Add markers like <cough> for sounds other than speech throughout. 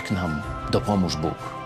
Tak nam dopomóż Bóg.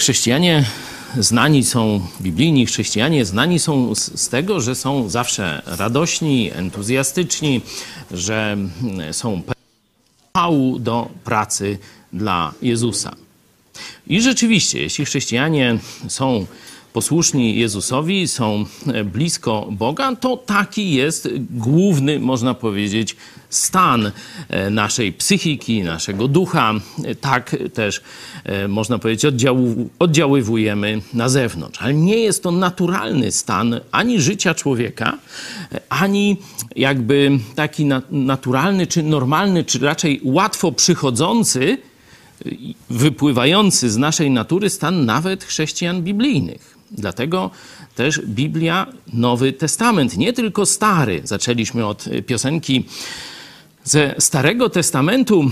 Chrześcijanie znani są, biblijni chrześcijanie znani są z, z tego, że są zawsze radośni, entuzjastyczni, że mm, są pału do pracy dla Jezusa. I rzeczywiście, jeśli chrześcijanie są posłuszni Jezusowi, są e, blisko Boga, to taki jest główny, można powiedzieć, stan naszej psychiki, naszego ducha. E, Tak też, e, można powiedzieć, oddziaływujemy na zewnątrz. Ale nie jest to naturalny stan ani życia człowieka, e, ani jakby taki na, naturalny, czy normalny, czy raczej łatwo przychodzący, wypływający z naszej natury stan nawet chrześcijan biblijnych. Dlatego też Biblia, Nowy Testament, nie tylko Stary. Zaczęliśmy od piosenki ze Starego Testamentu,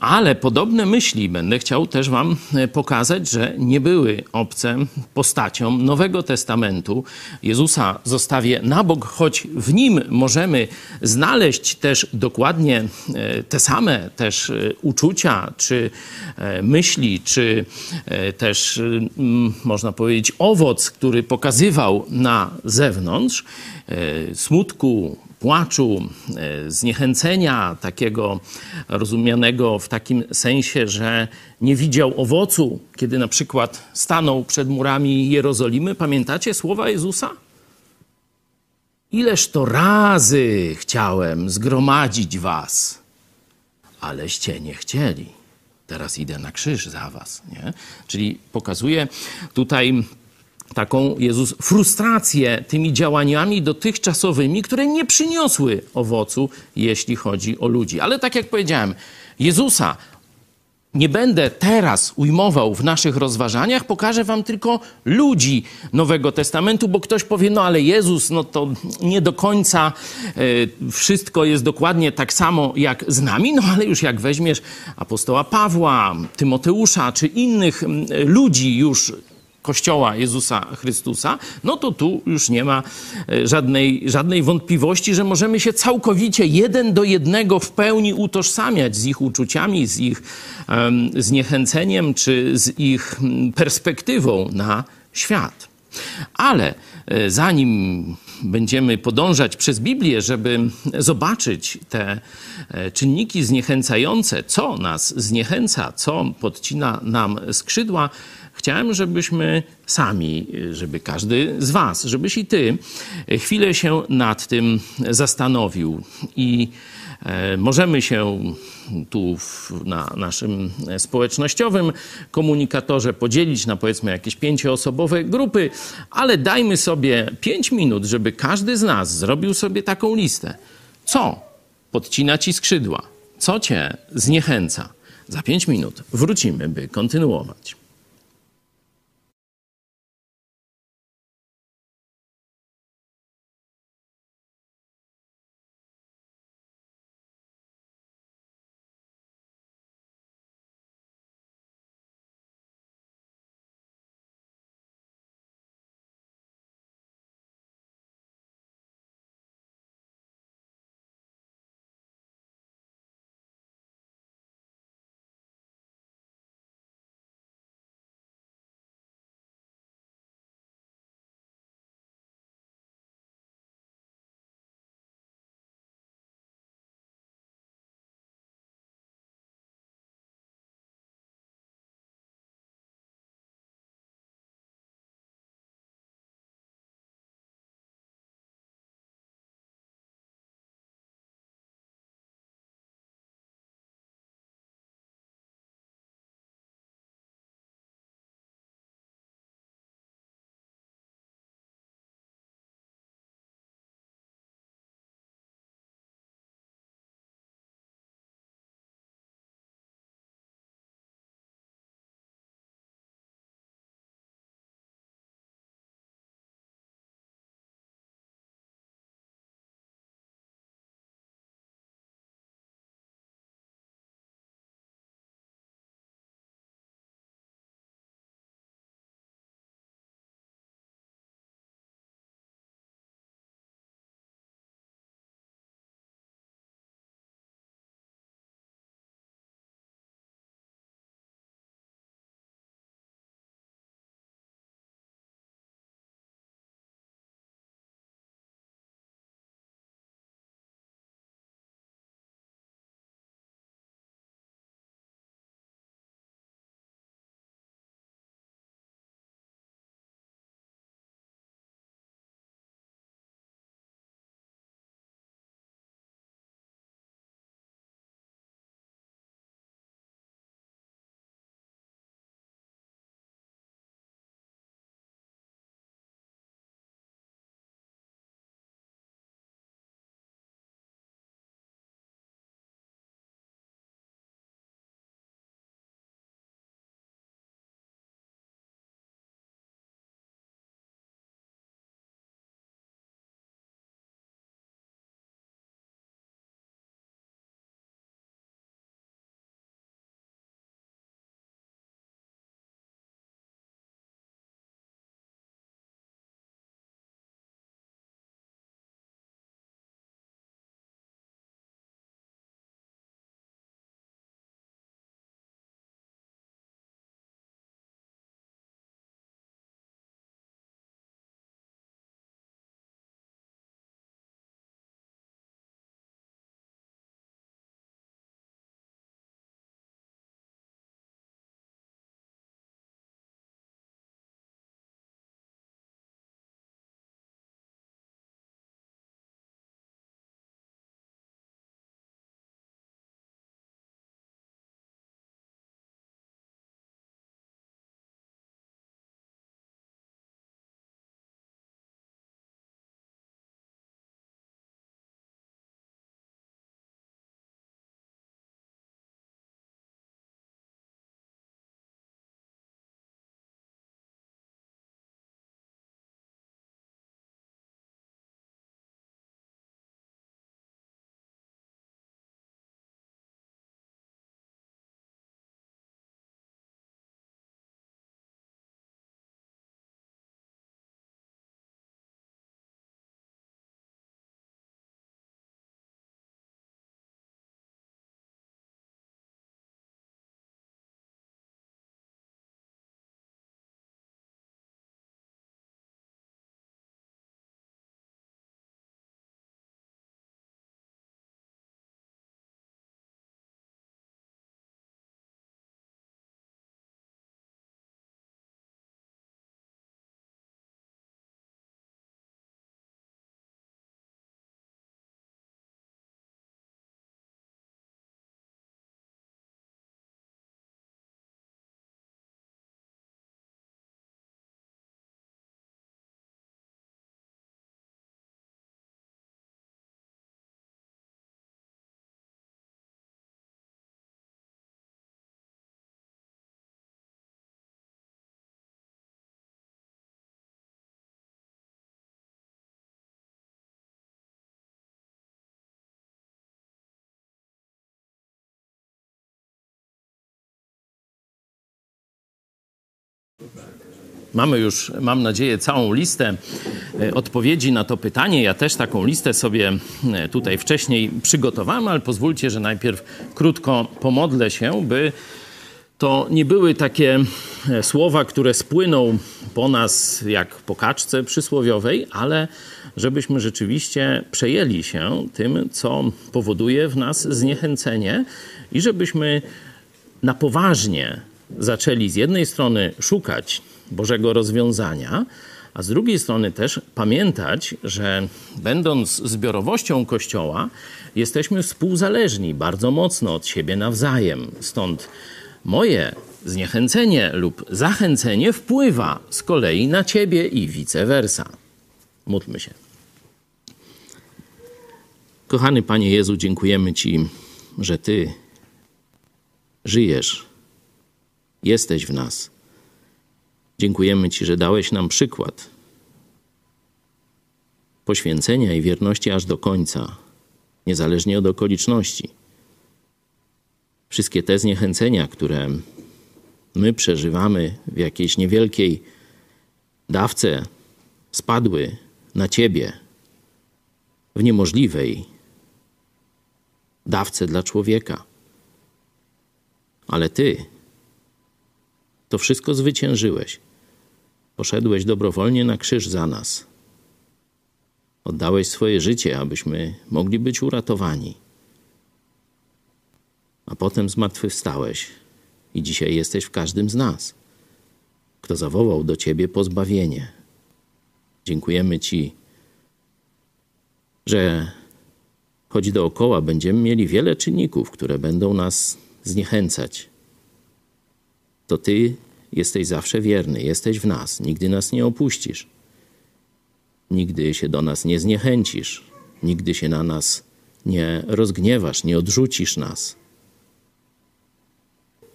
ale podobne myśli będę chciał też Wam pokazać, że nie były obce postaciom Nowego Testamentu. Jezusa zostawię na bok, choć w nim możemy znaleźć też dokładnie e, te same też e, uczucia, czy e, myśli, czy też można powiedzieć owoc, który pokazywał na zewnątrz smutku, płaczu, e, zniechęcenia, takiego rozumianego w takim sensie, że nie widział owocu, kiedy na przykład stanął przed murami Jerozolimy. Pamiętacie słowa Jezusa? Ileż to razy chciałem zgromadzić was, aleście nie chcieli. Teraz idę na krzyż za was. Nie? Czyli pokazuje tutaj taką Jezus frustrację tymi działaniami dotychczasowymi, które nie przyniosły owocu, jeśli chodzi o ludzi. Ale tak jak powiedziałem, Jezusa nie będę teraz ujmował w naszych rozważaniach, pokażę wam tylko ludzi Nowego Testamentu, bo ktoś powie, no ale Jezus, no to nie do końca e, wszystko jest dokładnie tak samo jak z nami, no ale już jak weźmiesz apostoła Pawła, Tymoteusza czy innych ludzi już Kościoła Jezusa Chrystusa, no to tu już nie ma e, żadnej, żadnej wątpliwości, że możemy się całkowicie jeden do jednego w pełni utożsamiać z ich uczuciami, z ich um, zniechęceniem czy z ich perspektywą na świat. Ale e, zanim będziemy podążać przez Biblię, żeby zobaczyć te e, czynniki zniechęcające, co nas zniechęca, co podcina nam skrzydła, Chciałem, żebyśmy sami, żeby każdy z Was, żebyś i Ty chwilę się nad tym zastanowił i e, możemy się tu w, na naszym społecznościowym komunikatorze podzielić na powiedzmy jakieś pięcioosobowe grupy, ale dajmy sobie pięć minut, żeby każdy z nas zrobił sobie taką listę. Co podcina Ci skrzydła? Co Cię zniechęca? Za pięć minut wrócimy, by kontynuować. Mamy już, mam nadzieję, całą listę e, odpowiedzi na to pytanie. Ja też taką listę sobie e, tutaj wcześniej przygotowałem, ale pozwólcie, że najpierw krótko pomodlę się, by to nie były takie e, słowa, które spłyną po nas jak po kaczce przysłowiowej, ale żebyśmy rzeczywiście przejęli się tym, co powoduje w nas zniechęcenie i żebyśmy na poważnie zaczęli z jednej strony szukać Bożego rozwiązania, a z drugiej strony też pamiętać, że będąc zbiorowością Kościoła, jesteśmy współzależni bardzo mocno od siebie nawzajem. Stąd moje zniechęcenie lub zachęcenie wpływa z kolei na ciebie i vice versa. Módlmy się. Kochany Panie Jezu, dziękujemy Ci, że Ty żyjesz, jesteś w nas. Dziękujemy Ci, że dałeś nam przykład poświęcenia i wierności aż do końca, niezależnie od okoliczności. Wszystkie te zniechęcenia, które my przeżywamy w jakiejś niewielkiej dawce, spadły na Ciebie w niemożliwej dawce dla człowieka. Ale Ty to wszystko zwyciężyłeś. Poszedłeś dobrowolnie na krzyż za nas. Oddałeś swoje życie, abyśmy mogli być uratowani. A potem zmartwychwstałeś i dzisiaj jesteś w każdym z nas, kto zawołał do Ciebie pozbawienie. Dziękujemy Ci, że choć dookoła będziemy mieli wiele czynników, które będą nas zniechęcać, to Ty jesteś zawsze wierny, jesteś w nas, nigdy nas nie opuścisz. Nigdy się do nas nie zniechęcisz, nigdy się na nas nie rozgniewasz, nie odrzucisz nas.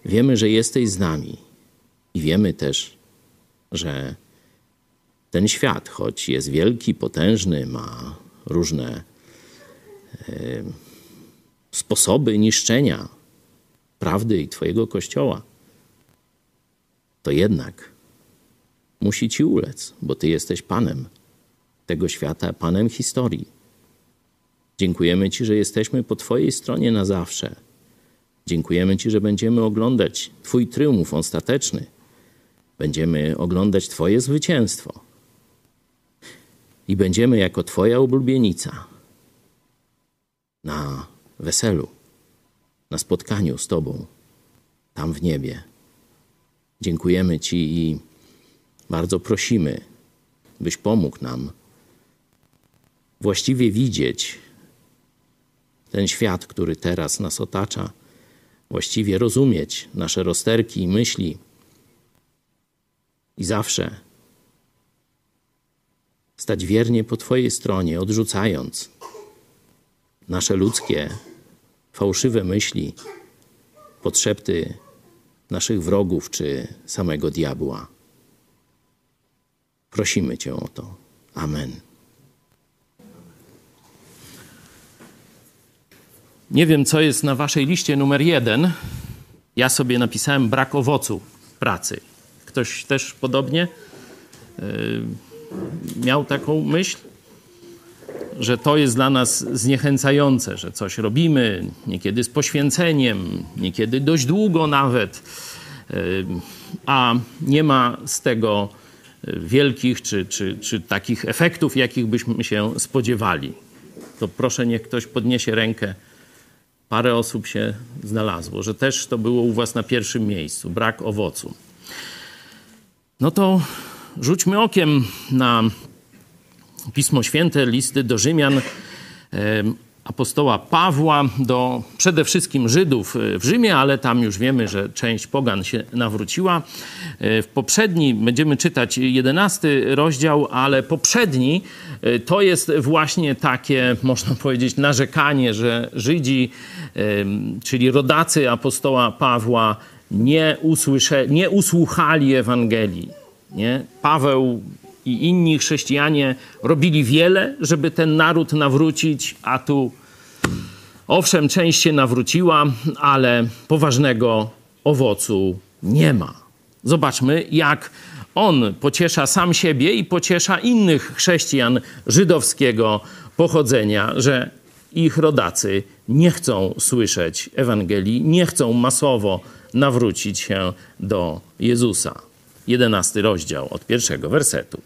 Wiemy, że jesteś z nami i wiemy też, że ten świat, choć jest wielki, potężny, ma różne e, sposoby niszczenia prawdy i Twojego kościoła, to jednak musi Ci ulec, bo Ty jesteś Panem tego świata, Panem historii. Dziękujemy Ci, że jesteśmy po Twojej stronie na zawsze. Dziękujemy Ci, że będziemy oglądać Twój triumf ostateczny. Będziemy oglądać Twoje zwycięstwo. I będziemy jako Twoja ulubienica na weselu, na spotkaniu z Tobą, tam w niebie. Dziękujemy Ci i bardzo prosimy, byś pomógł nam właściwie widzieć ten świat, który teraz nas otacza, właściwie rozumieć nasze rozterki i myśli. I zawsze stać wiernie po Twojej stronie, odrzucając nasze ludzkie, fałszywe myśli, podszepty naszych wrogów czy samego diabła. Prosimy Cię o to. Amen. Nie wiem, co jest na Waszej liście numer jeden. Ja sobie napisałem brak owocu pracy. Ktoś też podobnie yy, miał taką myśl? Że to jest dla nas zniechęcające, że coś robimy, niekiedy z poświęceniem, niekiedy dość długo nawet, e, a nie ma z tego wielkich czy, czy, czy takich efektów, jakich byśmy się spodziewali. To proszę, niech ktoś podniesie rękę. Parę osób się znalazło, że też to było u Was na pierwszym miejscu brak owocu. No to rzućmy okiem na Pismo Święte, listy do Rzymian apostoła Pawła do przede wszystkim Żydów e, w Rzymie, ale tam już wiemy, że część pogan się nawróciła. E, w poprzedni będziemy czytać jedenasty rozdział, ale poprzedni e, to jest właśnie takie, <laughs> można powiedzieć, narzekanie, że Żydzi, czyli rodacy apostoła Pawła, nie, usłysze, nie usłuchali Ewangelii. Nie? Paweł i inni chrześcijanie robili wiele, żeby ten naród nawrócić, a tu owszem, część się nawróciła, ale poważnego owocu nie ma. Zobaczmy, jak on pociesza sam siebie i pociesza innych chrześcijan żydowskiego pochodzenia, że ich rodacy nie chcą słyszeć Ewangelii, nie chcą masowo nawrócić się do Jezusa. Jedenasty rozdział od pierwszego wersetu.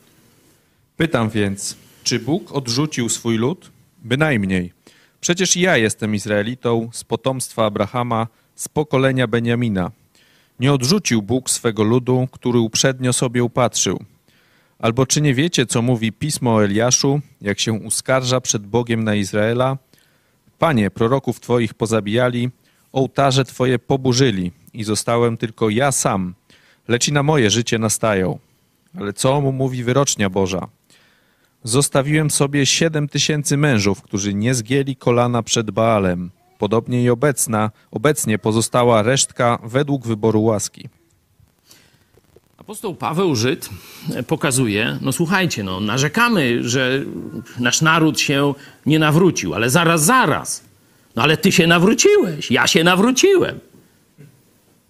Pytam więc, czy Bóg odrzucił swój lud? Bynajmniej. Przecież ja jestem Izraelitą z potomstwa Abrahama, z pokolenia Beniamina. Nie odrzucił Bóg swego ludu, który uprzednio sobie upatrzył. Albo czy nie wiecie, co mówi pismo o Eliaszu, jak się uskarża przed Bogiem na Izraela? Panie, proroków Twoich pozabijali, ołtarze Twoje poburzyli i zostałem tylko ja sam, lecz i na moje życie nastają. Ale co mu mówi wyrocznia Boża? Zostawiłem sobie siedem tysięcy mężów, którzy nie zgięli kolana przed Baalem. Podobnie i obecna, obecnie pozostała resztka według wyboru łaski. Apostoł Paweł Żyd pokazuje, no słuchajcie, no narzekamy, że nasz naród się nie nawrócił, ale zaraz, zaraz. No ale ty się nawróciłeś, ja się nawróciłem.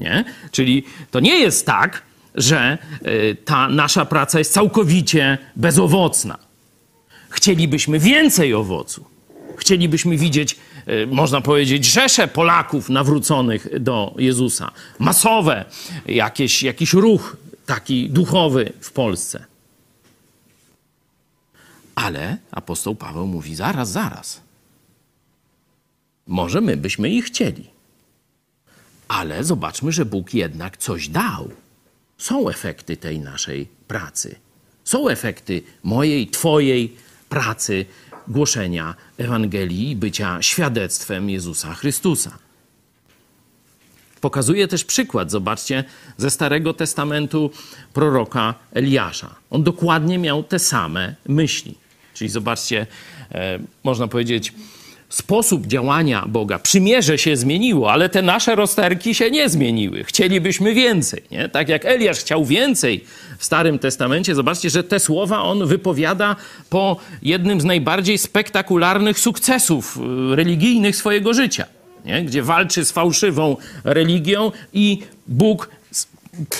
Nie? Czyli to nie jest tak, że y, ta nasza praca jest całkowicie bezowocna. Chcielibyśmy więcej owocu. Chcielibyśmy widzieć, y, można powiedzieć, rzesze Polaków nawróconych do Jezusa. Masowe, jakieś, jakiś ruch taki duchowy w Polsce. Ale apostoł Paweł mówi: zaraz, zaraz. Może my byśmy ich chcieli. Ale zobaczmy, że Bóg jednak coś dał. Są efekty tej naszej pracy. Są efekty mojej, Twojej pracy głoszenia Ewangelii bycia świadectwem Jezusa Chrystusa. Pokazuje też przykład, zobaczcie, ze Starego Testamentu proroka Eliasza. On dokładnie miał te same myśli. Czyli zobaczcie, e, można powiedzieć, sposób działania Boga. Przymierze się zmieniło, ale te nasze rozterki się nie zmieniły. Chcielibyśmy więcej. Nie? Tak jak Eliasz chciał więcej w Starym Testamencie, zobaczcie, że te słowa on wypowiada po jednym z najbardziej spektakularnych sukcesów y, religijnych swojego życia, nie? gdzie walczy z fałszywą religią i Bóg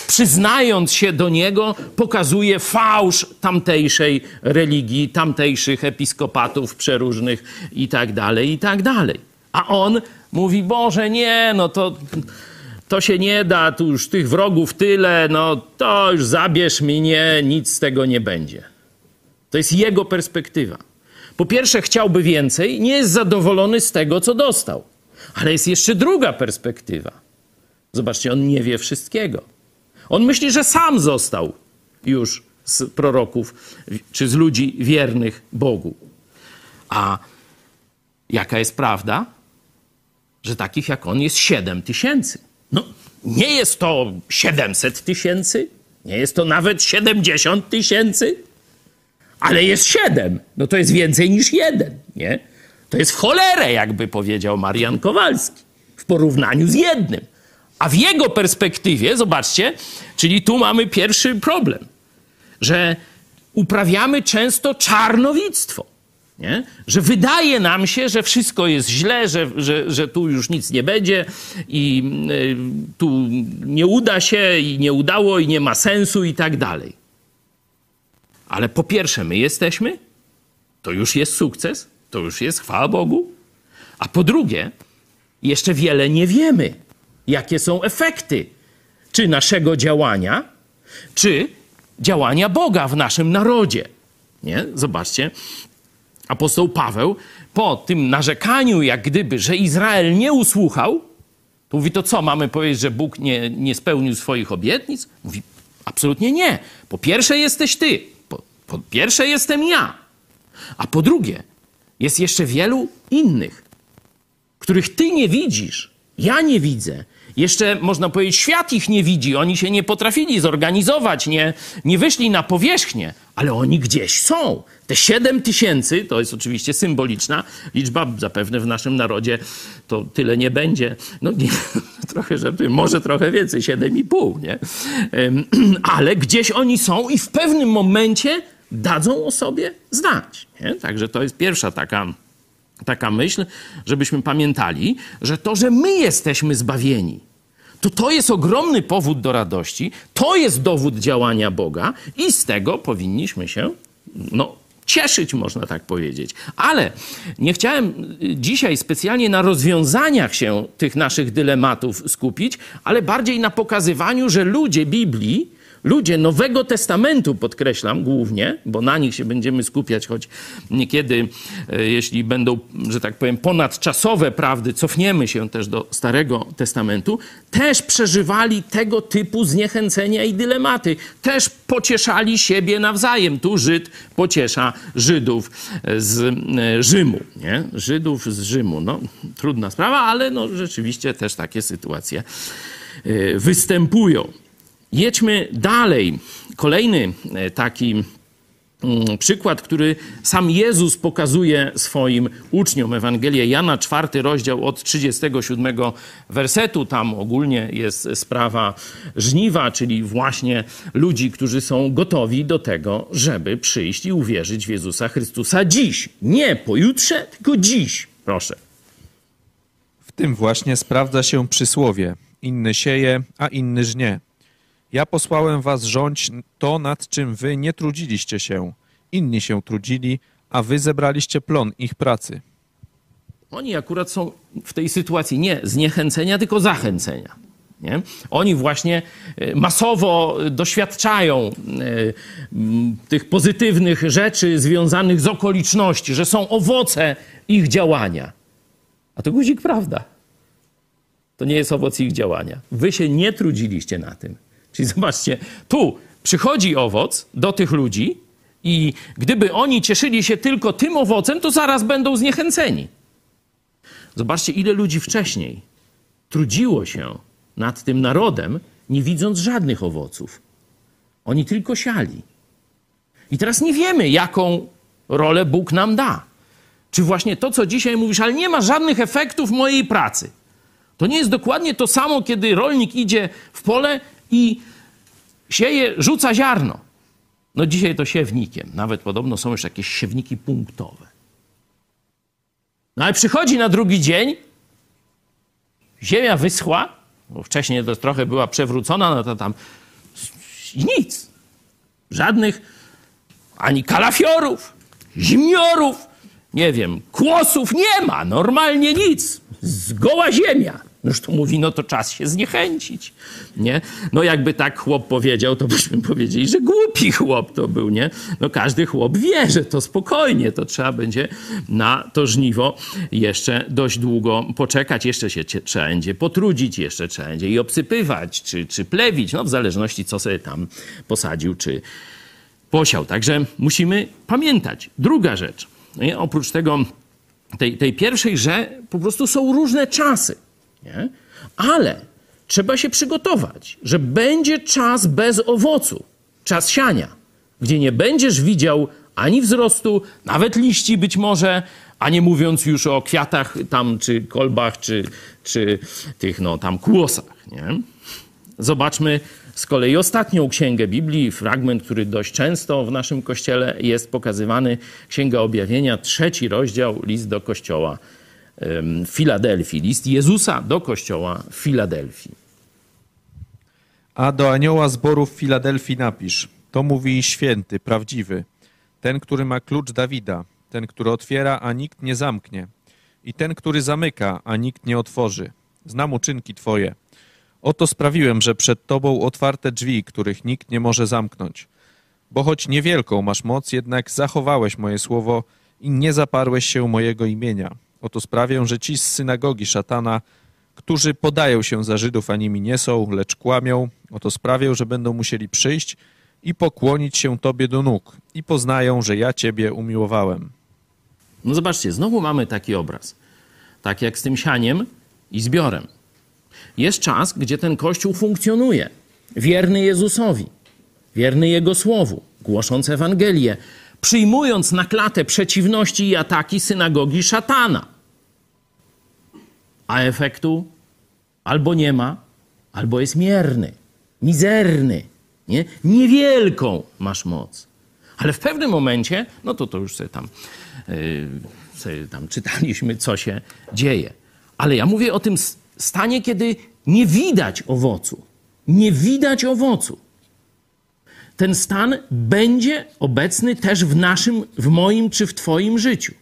przyznając się do niego, pokazuje fałsz tamtejszej religii, tamtejszych episkopatów przeróżnych i tak dalej, i tak dalej. A on mówi, Boże, nie, no to, to się nie da, tu już tych wrogów tyle, no to już zabierz mnie, nic z tego nie będzie. To jest jego perspektywa. Po pierwsze, chciałby więcej, nie jest zadowolony z tego, co dostał. Ale jest jeszcze druga perspektywa. Zobaczcie, on nie wie wszystkiego. On myśli, że sam został już z proroków czy z ludzi wiernych Bogu. A jaka jest prawda? Że takich jak on jest 7 tysięcy. No, nie jest to 700 tysięcy, nie jest to nawet 70 tysięcy, ale jest 7. No to jest więcej niż jeden, nie? To jest w cholerę, jakby powiedział Marian Kowalski, w porównaniu z jednym. A w jego perspektywie, zobaczcie, czyli tu mamy pierwszy problem, że uprawiamy często czarnowictwo. Nie? Że wydaje nam się, że wszystko jest źle, że, że, że tu już nic nie będzie i y, tu nie uda się i nie udało i nie ma sensu i tak dalej. Ale po pierwsze, my jesteśmy, to już jest sukces, to już jest chwała Bogu. A po drugie, jeszcze wiele nie wiemy jakie są efekty czy naszego działania, czy działania Boga w naszym narodzie. Nie? Zobaczcie, apostoł Paweł po tym narzekaniu, jak gdyby, że Izrael nie usłuchał, to mówi, to co, mamy powiedzieć, że Bóg nie, nie spełnił swoich obietnic? Mówi, absolutnie nie. Po pierwsze jesteś ty, po, po pierwsze jestem ja, a po drugie jest jeszcze wielu innych, których ty nie widzisz, ja nie widzę, jeszcze można powiedzieć, świat ich nie widzi, oni się nie potrafili zorganizować, nie, nie wyszli na powierzchnię, ale oni gdzieś są. Te 7 tysięcy, to jest oczywiście symboliczna liczba, zapewne w naszym narodzie to tyle nie będzie. No nie, <laughs> trochę żeby, może trochę więcej, 7,5, nie? <clears throat> Ale gdzieś oni są i w pewnym momencie dadzą o sobie znać. Nie? Także to jest pierwsza taka taka myśl, żebyśmy pamiętali, że to, że my jesteśmy zbawieni, to to jest ogromny powód do radości, to jest dowód działania Boga i z tego powinniśmy się no, cieszyć, można tak powiedzieć. Ale nie chciałem dzisiaj specjalnie na rozwiązaniach się tych naszych dylematów skupić, ale bardziej na pokazywaniu, że ludzie Biblii, ludzie Nowego Testamentu, podkreślam głównie, bo na nich się będziemy skupiać, choć niekiedy, e, jeśli będą, że tak powiem, ponadczasowe prawdy, cofniemy się też do Starego Testamentu, też przeżywali tego typu zniechęcenia i dylematy. Też pocieszali siebie nawzajem. Tu Żyd pociesza Żydów z e, Rzymu. Nie? Żydów z Rzymu. No, trudna sprawa, ale no, rzeczywiście też takie sytuacje e, występują. Jedźmy dalej. Kolejny e, taki mm, przykład, który sam Jezus pokazuje swoim uczniom. Ewangelię Jana, czwarty rozdział od 37 wersetu. Tam ogólnie jest sprawa żniwa, czyli właśnie ludzi, którzy są gotowi do tego, żeby przyjść i uwierzyć w Jezusa Chrystusa dziś. Nie pojutrze, tylko dziś. Proszę. W tym właśnie sprawdza się przysłowie. Inny sieje, a inny żnie. Ja posłałem was rządź to, nad czym wy nie trudziliście się. Inni się trudzili, a wy zebraliście plon ich pracy. Oni akurat są w tej sytuacji nie zniechęcenia, tylko zachęcenia. Nie? Oni właśnie e, masowo doświadczają e, tych pozytywnych rzeczy związanych z okoliczności, że są owoce ich działania. A to guzik prawda. To nie jest owoc ich działania. Wy się nie trudziliście na tym. <laughs> Czyli zobaczcie, tu przychodzi owoc do tych ludzi i gdyby oni cieszyli się tylko tym owocem, to zaraz będą zniechęceni. Zobaczcie, ile ludzi wcześniej trudziło się nad tym narodem, nie widząc żadnych owoców. Oni tylko siali. I teraz nie wiemy, jaką rolę Bóg nam da. Czy właśnie to, co dzisiaj mówisz, ale nie ma żadnych efektów mojej pracy. To nie jest dokładnie to samo, kiedy rolnik idzie w pole i sieje, rzuca ziarno. No dzisiaj to siewnikiem. Nawet podobno są już jakieś siewniki punktowe. No ale przychodzi na drugi dzień, ziemia wyschła, bo wcześniej to trochę była przewrócona, no to tam nic. Żadnych ani kalafiorów, zimniorów, nie wiem, kłosów nie ma, normalnie nic. Zgoła ziemia. Noż to mówi, no to czas się zniechęcić, nie? No jakby tak chłop powiedział, to byśmy powiedzieli, że głupi chłop to był, nie? No każdy chłop wie, że to spokojnie, to trzeba będzie na to żniwo jeszcze dość długo poczekać, jeszcze się trzeba będzie potrudzić, jeszcze trzeba będzie i obsypywać, czy, czy plewić, no w zależności co sobie tam posadził, czy posiał. Także musimy pamiętać. Druga rzecz, nie? oprócz tego, tej, tej pierwszej, że po prostu są różne czasy. Nie? Ale trzeba się przygotować, że będzie czas bez owocu, czas siania, gdzie nie będziesz widział ani wzrostu, nawet liści być może, a nie mówiąc już o kwiatach tam, czy kolbach, czy, czy tych no tam kłosach. Nie? Zobaczmy z kolei ostatnią księgę Biblii, fragment, który dość często w naszym kościele jest pokazywany, Księga Objawienia, trzeci rozdział, list do kościoła Filadelfii, list Jezusa do kościoła w Filadelfii. A do anioła zboru w Filadelfii napisz: To mówi święty, prawdziwy, ten, który ma klucz Dawida, ten, który otwiera, a nikt nie zamknie, i ten, który zamyka, a nikt nie otworzy. Znam uczynki Twoje. Oto sprawiłem, że przed Tobą otwarte drzwi, których nikt nie może zamknąć. Bo choć niewielką masz moc, jednak zachowałeś moje słowo i nie zaparłeś się mojego imienia. Oto sprawię, że ci z synagogi szatana, którzy podają się za Żydów, a nimi nie są, lecz kłamią, oto sprawię, że będą musieli przyjść i pokłonić się Tobie do nóg i poznają, że ja Ciebie umiłowałem. No zobaczcie, znowu mamy taki obraz. Tak jak z tym sianiem i zbiorem. Jest czas, gdzie ten Kościół funkcjonuje. Wierny Jezusowi, wierny Jego Słowu, głosząc Ewangelię, przyjmując na klatę przeciwności i ataki synagogi szatana. A efektu albo nie ma, albo jest mierny, mizerny. Nie? Niewielką masz moc. Ale w pewnym momencie, no to to już sobie tam, yy, sobie tam czytaliśmy, co się dzieje. Ale ja mówię o tym stanie, kiedy nie widać owocu. Nie widać owocu. Ten stan będzie obecny też w naszym, w moim czy w Twoim życiu.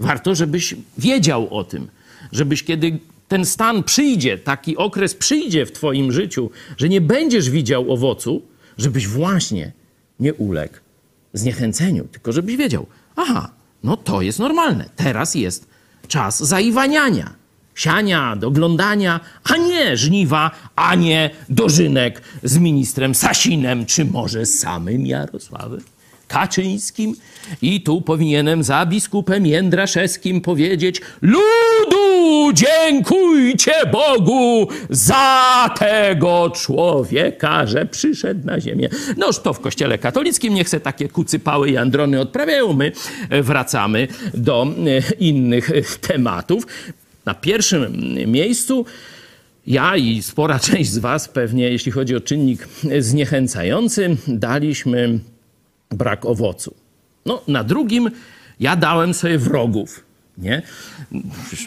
Warto, żebyś wiedział o tym, żebyś kiedy ten stan przyjdzie, taki okres przyjdzie w Twoim życiu, że nie będziesz widział owocu, żebyś właśnie nie uległ zniechęceniu, tylko żebyś wiedział, aha, no to jest normalne. Teraz jest czas zaiwaniania, siania, doglądania, a nie żniwa, a nie dożynek z ministrem Sasinem, czy może samym Jarosławem Kaczyńskim. I tu powinienem za biskupem Jędraszewskim powiedzieć ludu dziękujcie Bogu za tego człowieka, że przyszedł na ziemię. Noż to w kościele katolickim niech se takie kucypały i androny odprawiają. My wracamy do e, innych tematów. Na pierwszym miejscu ja i spora <laughs> część z Was pewnie, jeśli chodzi o czynnik zniechęcający, daliśmy brak owocu. No, na drugim ja dałem sobie wrogów. Nie?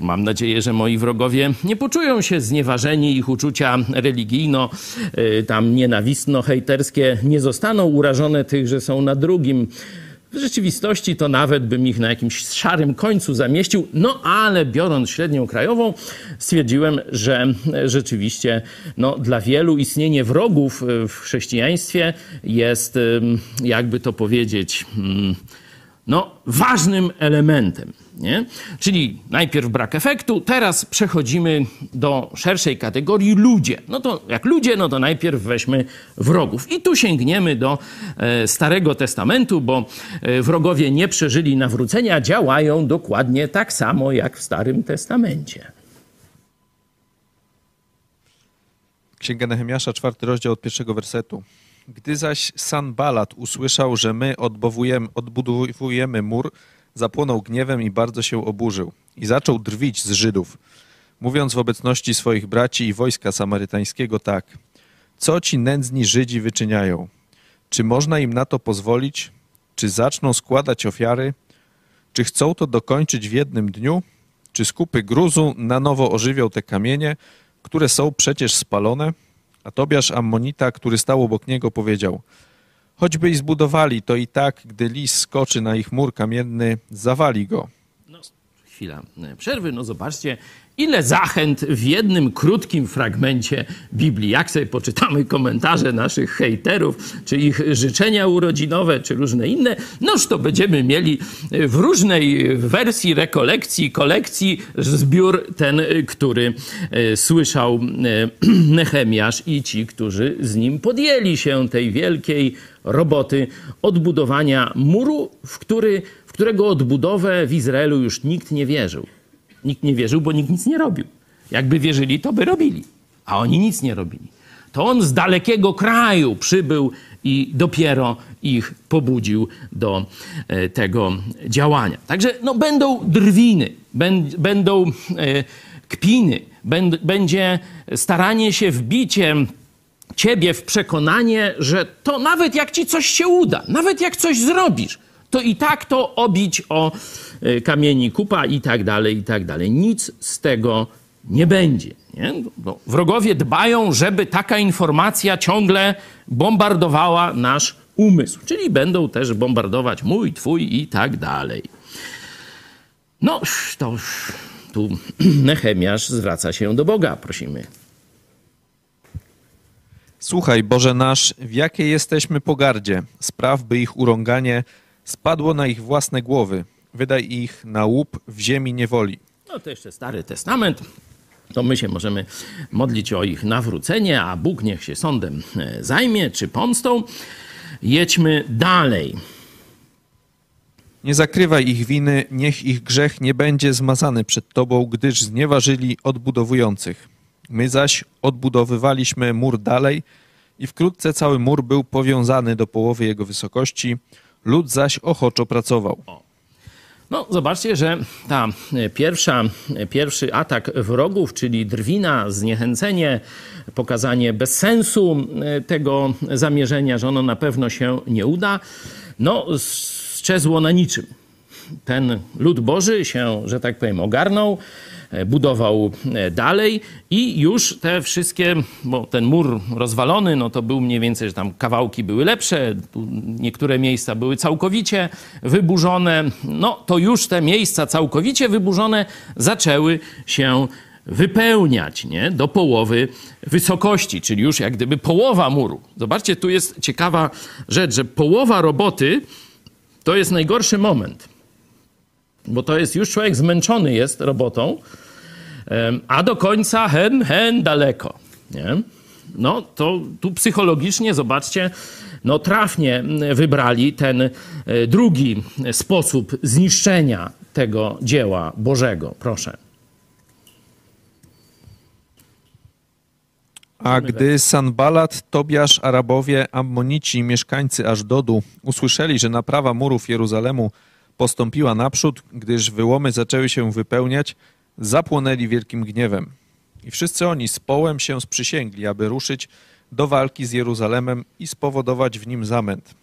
Mam nadzieję, że moi wrogowie nie poczują się znieważeni, ich uczucia religijno, y, tam nienawistno-hejterskie nie zostaną urażone tych, że są na drugim. W rzeczywistości to nawet bym ich na jakimś szarym końcu zamieścił, no ale biorąc średnią krajową, stwierdziłem, że rzeczywiście no, dla wielu istnienie wrogów w chrześcijaństwie jest, jakby to powiedzieć, mm, no, ważnym elementem. Nie? Czyli najpierw brak efektu, teraz przechodzimy do szerszej kategorii ludzie. No to jak ludzie, no to najpierw weźmy wrogów. I tu sięgniemy do e, Starego Testamentu, bo e, wrogowie nie przeżyli nawrócenia, działają dokładnie tak samo jak w Starym Testamencie. Księga Nehemiasza, czwarty rozdział od pierwszego wersetu. Gdy zaś Sanbalat usłyszał, że my odbudowujemy mur, zapłonął gniewem i bardzo się oburzył i zaczął drwić z Żydów, mówiąc w obecności swoich braci i wojska samarytańskiego tak: Co ci nędzni Żydzi wyczyniają? Czy można im na to pozwolić? Czy zaczną składać ofiary? Czy chcą to dokończyć w jednym dniu? Czy skupy gruzu na nowo ożywią te kamienie, które są przecież spalone? A Tobiasz Ammonita, który stał obok niego, powiedział: Choćby i zbudowali, to i tak, gdy lis skoczy na ich mur kamienny, zawali go. No, chwila przerwy. No zobaczcie, ile zachęt w jednym krótkim fragmencie Biblii. Jak sobie poczytamy komentarze naszych hejterów, czy ich życzenia urodzinowe, czy różne inne, noż to będziemy mieli w różnej wersji rekolekcji, kolekcji zbiór ten, który e, słyszał e, <clears throat> Nehemiasz i ci, którzy z nim podjęli się tej wielkiej roboty odbudowania muru, w, który, w którego odbudowę w Izraelu już nikt nie wierzył. Nikt nie wierzył, bo nikt nic nie robił. Jakby wierzyli, to by robili. A oni nic nie robili. To on z dalekiego kraju przybył i dopiero ich pobudził do e, tego działania. Także no, będą drwiny, będą e, kpiny, będzie staranie się wbicie ciebie w przekonanie, że to nawet jak ci coś się uda, nawet jak coś zrobisz, to i tak to obić o kamieni kupa i tak dalej, i tak dalej. Nic z tego nie będzie. Nie? No, wrogowie dbają, żeby taka informacja ciągle bombardowała nasz umysł, czyli będą też bombardować mój, twój i tak dalej. No, to tu <clears throat> Nechemiasz zwraca się do Boga, prosimy. Słuchaj, Boże nasz, w jakiej jesteśmy pogardzie. Spraw, by ich urąganie spadło na ich własne głowy. Wydaj ich na łup w ziemi niewoli. No to jeszcze Stary Testament. To my się możemy modlić o ich nawrócenie, a Bóg niech się sądem e, zajmie, czy pomstą. Jedźmy dalej. Nie zakrywaj ich winy, niech ich grzech nie będzie zmazany przed Tobą, gdyż znieważyli odbudowujących. My zaś odbudowywaliśmy mur dalej i wkrótce cały mur był powiązany do połowy jego wysokości, lud zaś ochoczo pracował. No, zobaczcie, że ta pierwsza, pierwszy atak wrogów, czyli drwina, zniechęcenie, pokazanie bezsensu e, tego zamierzenia, że ono na pewno się nie uda, no, strzezło na niczym. ten lud Boży się, że tak powiem, ogarnął, e, budował e, dalej i już te wszystkie, bo ten mur rozwalony, no to był mniej więcej, że tam kawałki były lepsze, niektóre miejsca były całkowicie wyburzone, no to już te miejsca całkowicie wyburzone zaczęły się wypełniać nie? do połowy wysokości, czyli już jak gdyby połowa muru. Zobaczcie, tu jest ciekawa rzecz, że połowa roboty to jest najgorszy moment, bo to jest już człowiek zmęczony jest robotą, a do końca hen, hen daleko. Nie? No to tu psychologicznie, zobaczcie, no trafnie wybrali ten e, drugi sposób zniszczenia tego dzieła Bożego. Proszę. A gdy Sanbalat, Tobiasz, Arabowie, Ammonici mieszkańcy Ażdodu usłyszeli, że naprawa murów Jeruzalemu postąpiła naprzód, gdyż wyłomy zaczęły się wypełniać, zapłonęli wielkim gniewem. I wszyscy oni z połem się sprzysięgli, aby ruszyć do walki z Jeruzalemem i spowodować w nim zamęt.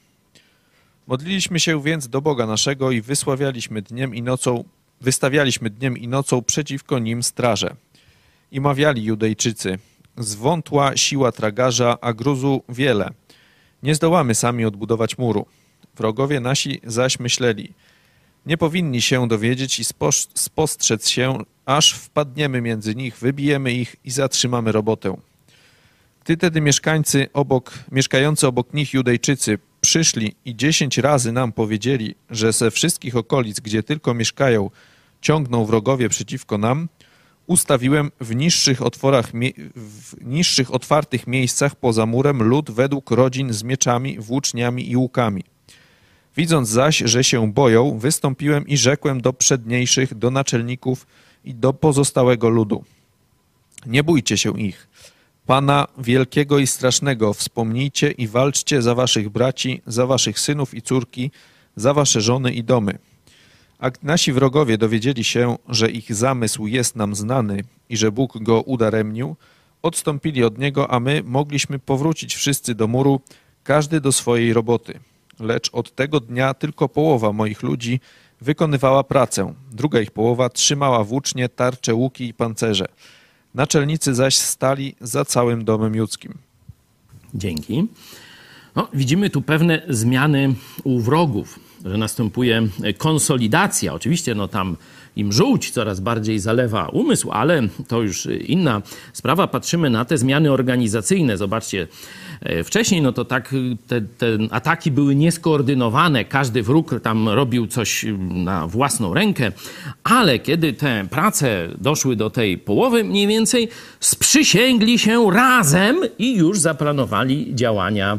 Modliliśmy się więc do Boga naszego i wysławialiśmy dniem i nocą, wystawialiśmy dniem i nocą przeciwko nim straże. I mawiali Judejczycy – Zwątła siła tragarza, a gruzu wiele. Nie zdołamy sami odbudować muru. Wrogowie nasi zaś myśleli, nie powinni się dowiedzieć i spostrzec się, aż wpadniemy między nich, wybijemy ich i zatrzymamy robotę. Gdy tedy mieszkańcy obok, mieszkający obok nich Judejczycy przyszli i dziesięć razy nam powiedzieli, że ze wszystkich okolic, gdzie tylko mieszkają, ciągną wrogowie przeciwko nam, Ustawiłem w niższych otworach, w niższych otwartych miejscach poza murem lud według rodzin z mieczami, włóczniami i łukami. Widząc zaś, że się boją, wystąpiłem i rzekłem do przedniejszych, do naczelników i do pozostałego ludu. Nie bójcie się ich. Pana wielkiego i strasznego wspomnijcie i walczcie za waszych braci, za waszych synów i córki, za wasze żony i domy. A nasi wrogowie dowiedzieli się, że ich zamysł jest nam znany i że Bóg go udaremnił, odstąpili od niego, a my mogliśmy powrócić wszyscy do muru, każdy do swojej roboty. Lecz od tego dnia tylko połowa moich ludzi wykonywała pracę, druga ich połowa trzymała włócznie, tarcze, łuki i pancerze. Naczelnicy zaś stali za całym domem judzkim. Dzięki. No, widzimy tu pewne zmiany u wrogów że następuje konsolidacja. Oczywiście no tam im żółć coraz bardziej zalewa umysł, ale to już inna sprawa. Patrzymy na te zmiany organizacyjne. Zobaczcie, e, wcześniej no to tak te, te ataki były nieskoordynowane, każdy wróg tam robił coś na własną rękę, ale kiedy te prace doszły do tej połowy mniej więcej, sprzysięgli się razem i już zaplanowali działania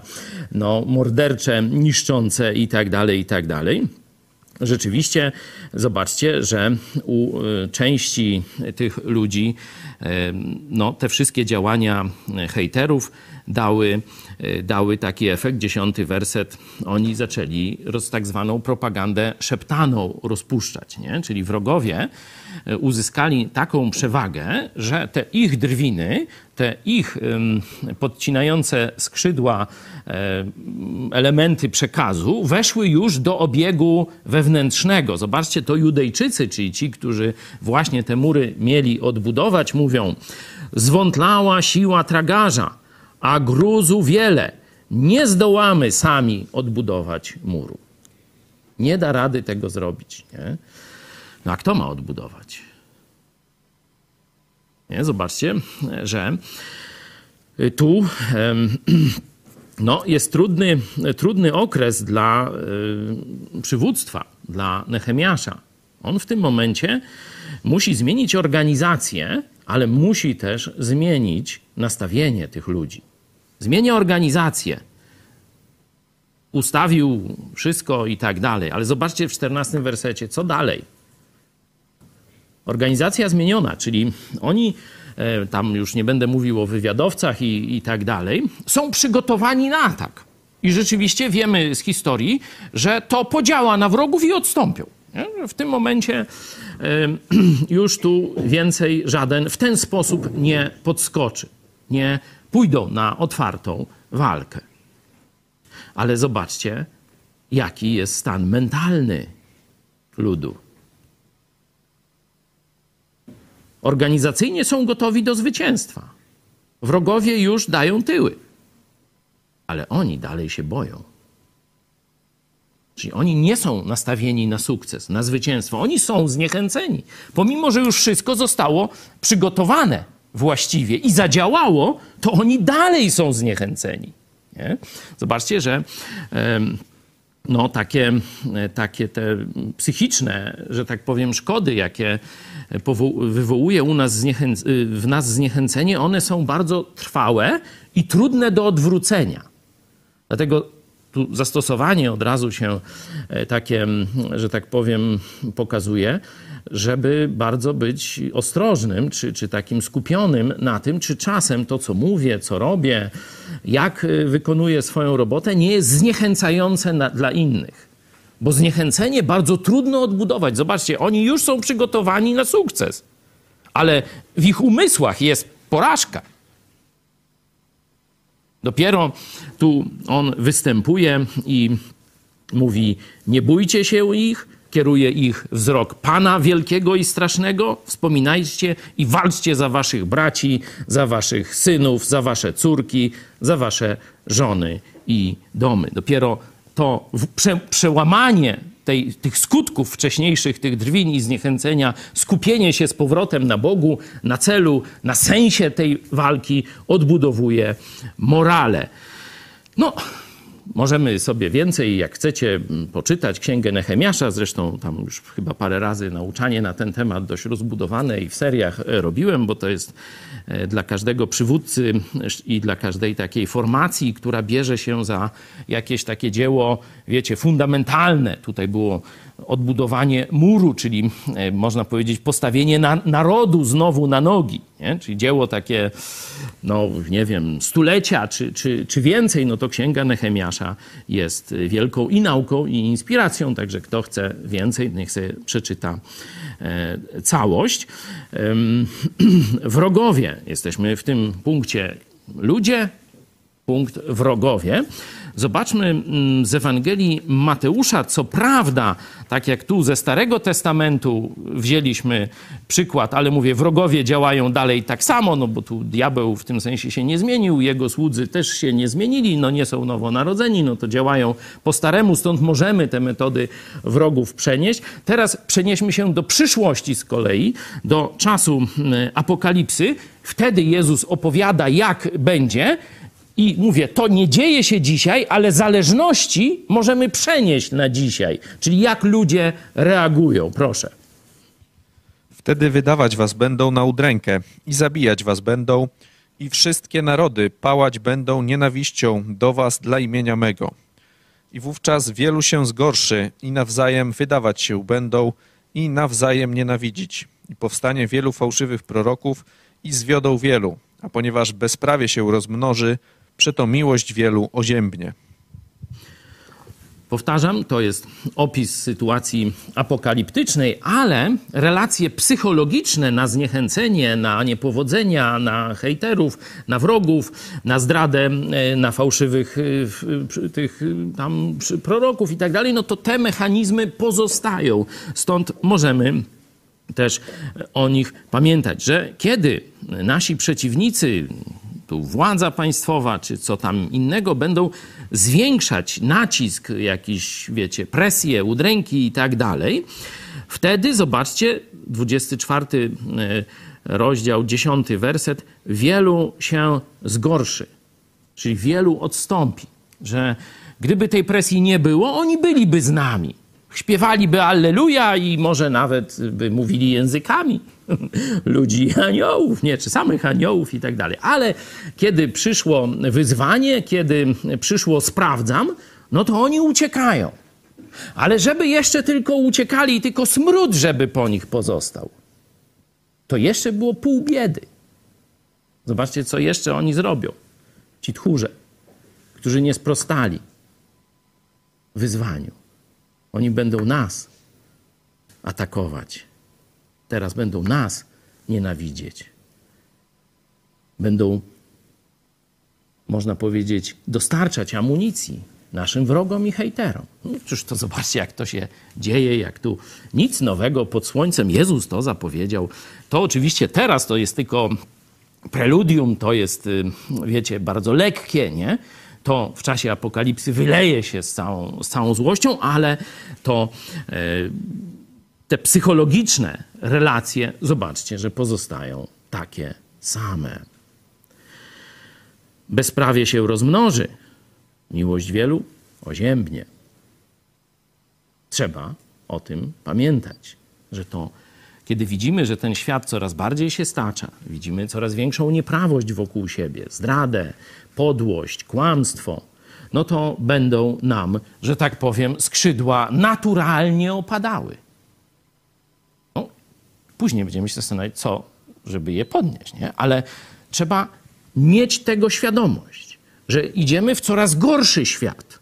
no, mordercze, niszczące i tak Rzeczywiście, zobaczcie, że u e, części tych ludzi e, no, te wszystkie działania hejterów dały, dały taki efekt. Dziesiąty werset, oni zaczęli roz, tak zwaną propagandę szeptaną rozpuszczać, nie? czyli wrogowie E, uzyskali taką przewagę, że te ich drwiny, te ich podcinające skrzydła e, elementy przekazu weszły już do obiegu wewnętrznego. Zobaczcie, to Judejczycy, czyli ci, którzy właśnie te mury mieli odbudować, mówią: Zwątlała siła tragarza, a gruzu wiele. Nie zdołamy sami odbudować muru. Nie da rady tego zrobić. Nie? No a kto ma odbudować? Nie? Zobaczcie, że tu <clears throat> no, jest trudny, trudny okres dla przywództwa, dla Nehemiasza. On w tym momencie musi zmienić organizację, ale musi też zmienić nastawienie tych ludzi. Zmienia organizację. Ustawił wszystko i tak dalej, ale zobaczcie w 14 wersecie, co dalej. Organizacja zmieniona, czyli oni, e, tam już nie będę mówił o wywiadowcach i, i tak dalej, są przygotowani na atak. I rzeczywiście wiemy z historii, że to podziała na wrogów i odstąpią. W tym momencie <clears throat> już tu więcej żaden w ten sposób nie podskoczy. Nie pójdą na otwartą walkę. Ale zobaczcie, jaki jest stan mentalny ludu. Organizacyjnie są gotowi do zwycięstwa. Wrogowie już dają tyły, ale oni dalej się boją. Czyli oni nie są nastawieni na sukces, na zwycięstwo. Oni są zniechęceni, pomimo że już wszystko zostało przygotowane właściwie i zadziałało, to oni dalej są zniechęceni. Nie? Zobaczcie, że no, takie, takie te psychiczne, że tak powiem, szkody, jakie wywołuje u nas w nas zniechęcenie, one są bardzo trwałe i trudne do odwrócenia. Dlatego tu zastosowanie od razu się e, takie, że tak powiem, pokazuje, żeby bardzo być ostrożnym, czy, czy takim skupionym na tym, czy czasem to, co mówię, co robię, jak e, wykonuję swoją robotę, nie jest zniechęcające na, dla innych. Bo zniechęcenie bardzo trudno odbudować. Zobaczcie, oni już są przygotowani na sukces, ale w ich umysłach jest porażka. Dopiero tu on występuje i mówi: Nie bójcie się ich, kieruje ich wzrok Pana wielkiego i strasznego. Wspominajcie i walczcie za waszych braci, za waszych synów, za wasze córki, za wasze żony i domy. Dopiero to prze, przełamanie tej, tych skutków wcześniejszych, tych drwin i zniechęcenia, skupienie się z powrotem na Bogu, na celu, na sensie tej walki odbudowuje morale. No, Możemy sobie więcej, jak chcecie, poczytać księgę Nehemiasza. Zresztą tam już chyba parę razy nauczanie na ten temat dość rozbudowane i w seriach robiłem, bo to jest e, dla każdego przywódcy i dla każdej takiej formacji, która bierze się za jakieś takie dzieło, wiecie, fundamentalne. Tutaj było odbudowanie muru, czyli e, można powiedzieć postawienie na, narodu znowu na nogi. Nie? Czyli dzieło takie, no nie wiem, stulecia czy, czy, czy więcej, no to Księga Nehemiasza jest wielką i nauką, i inspiracją, także kto chce więcej, niech sobie przeczyta e, całość. <clears throat> Wrogowie, jesteśmy w tym punkcie ludzie, punkt wrogowie. Zobaczmy mm, z Ewangelii Mateusza, co prawda, tak jak tu ze Starego Testamentu wzięliśmy przykład, ale mówię, wrogowie działają dalej tak samo, no bo tu diabeł w tym sensie się nie zmienił, jego słudzy też się nie zmienili, no nie są nowonarodzeni, no to działają po staremu, stąd możemy te metody wrogów przenieść. Teraz przenieśmy się do przyszłości z kolei, do czasu mm, apokalipsy. Wtedy Jezus opowiada, jak będzie, i mówię, to nie dzieje się dzisiaj, ale zależności możemy przenieść na dzisiaj. Czyli jak ludzie reagują. Proszę. Wtedy wydawać was będą na udrękę i zabijać was będą i wszystkie narody pałać będą nienawiścią do was dla imienia mego. I wówczas wielu się zgorszy i nawzajem wydawać się będą i nawzajem nienawidzić. I powstanie wielu fałszywych proroków i zwiodą wielu, a ponieważ bezprawie się rozmnoży, przeto miłość wielu oziębnie. Powtarzam, to jest opis sytuacji apokaliptycznej, ale relacje psychologiczne na zniechęcenie, na niepowodzenia, na hejterów, na wrogów, na zdradę, e, na fałszywych e, tych tam proroków i tak dalej, no to te mechanizmy pozostają. Stąd możemy też o nich pamiętać, że kiedy nasi przeciwnicy, tu władza państwowa, czy co tam innego, będą zwiększać nacisk, jakiś, wiecie, presję, udręki i tak dalej, wtedy zobaczcie, 24 e, rozdział, 10 werset, wielu się zgorszy, czyli wielu odstąpi, że gdyby tej presji nie było, oni byliby z nami. Śpiewaliby Alleluja i może nawet by mówili językami <laughs> ludzi i aniołów, nie, czy samych aniołów i tak dalej. Ale kiedy przyszło wyzwanie, kiedy przyszło sprawdzam, no to oni uciekają. Ale żeby jeszcze tylko uciekali, tylko smród, żeby po nich pozostał, to jeszcze było pół biedy. Zobaczcie, co jeszcze oni zrobią. Ci tchórze, którzy nie sprostali wyzwaniu. Oni będą nas atakować. Teraz będą nas nienawidzieć. Będą, można powiedzieć, dostarczać amunicji naszym wrogom i hejterom. No, cóż to zobaczcie, jak to się dzieje, jak tu nic nowego pod słońcem. Jezus to zapowiedział. To oczywiście teraz to jest tylko preludium, to jest, y, wiecie, bardzo lekkie, nie? To w czasie apokalipsy wyleje się z całą, z całą złością, ale to e, te psychologiczne relacje, zobaczcie, że pozostają takie same. Bezprawie się rozmnoży, miłość wielu oziębnie. Trzeba o tym pamiętać, że to, kiedy widzimy, że ten świat coraz bardziej się stacza, widzimy coraz większą nieprawość wokół siebie, zdradę, podłość, kłamstwo, no to będą nam, że tak powiem, skrzydła naturalnie opadały. Później będziemy się zastanawiać, co, żeby je podnieść, nie? Ale trzeba mieć tego świadomość, że idziemy w coraz gorszy świat.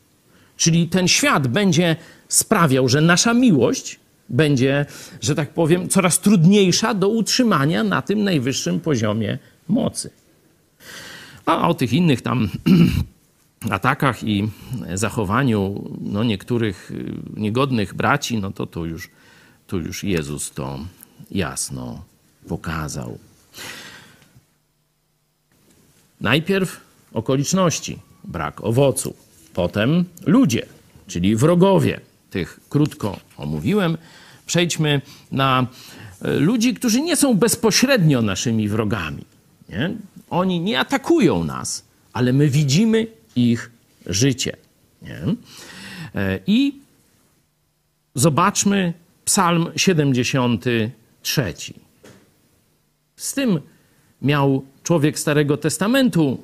Czyli ten świat będzie sprawiał, że nasza miłość będzie, że tak powiem, coraz trudniejsza do utrzymania na tym najwyższym poziomie mocy. A o tych innych tam <clears throat> atakach i zachowaniu no, niektórych y, niegodnych braci, no to tu już, tu już Jezus to jasno pokazał. Najpierw okoliczności, brak owocu, potem ludzie, czyli wrogowie. Tych krótko omówiłem. Przejdźmy na e, ludzi, którzy nie są bezpośrednio naszymi wrogami. Nie? Oni nie atakują nas, ale my widzimy ich życie. Nie? E, I zobaczmy Psalm 73. Z tym miał człowiek Starego Testamentu,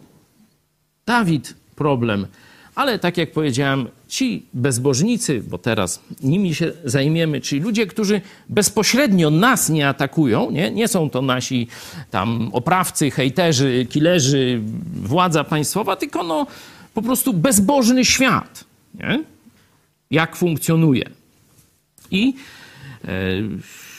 Dawid, problem. Ale tak jak powiedziałem, ci bezbożnicy, bo teraz nimi się zajmiemy, czyli ludzie, którzy bezpośrednio nas nie atakują, nie, nie są to nasi tam oprawcy, hejterzy, killerzy, władza państwowa, tylko no po prostu bezbożny świat, nie? jak funkcjonuje. I e,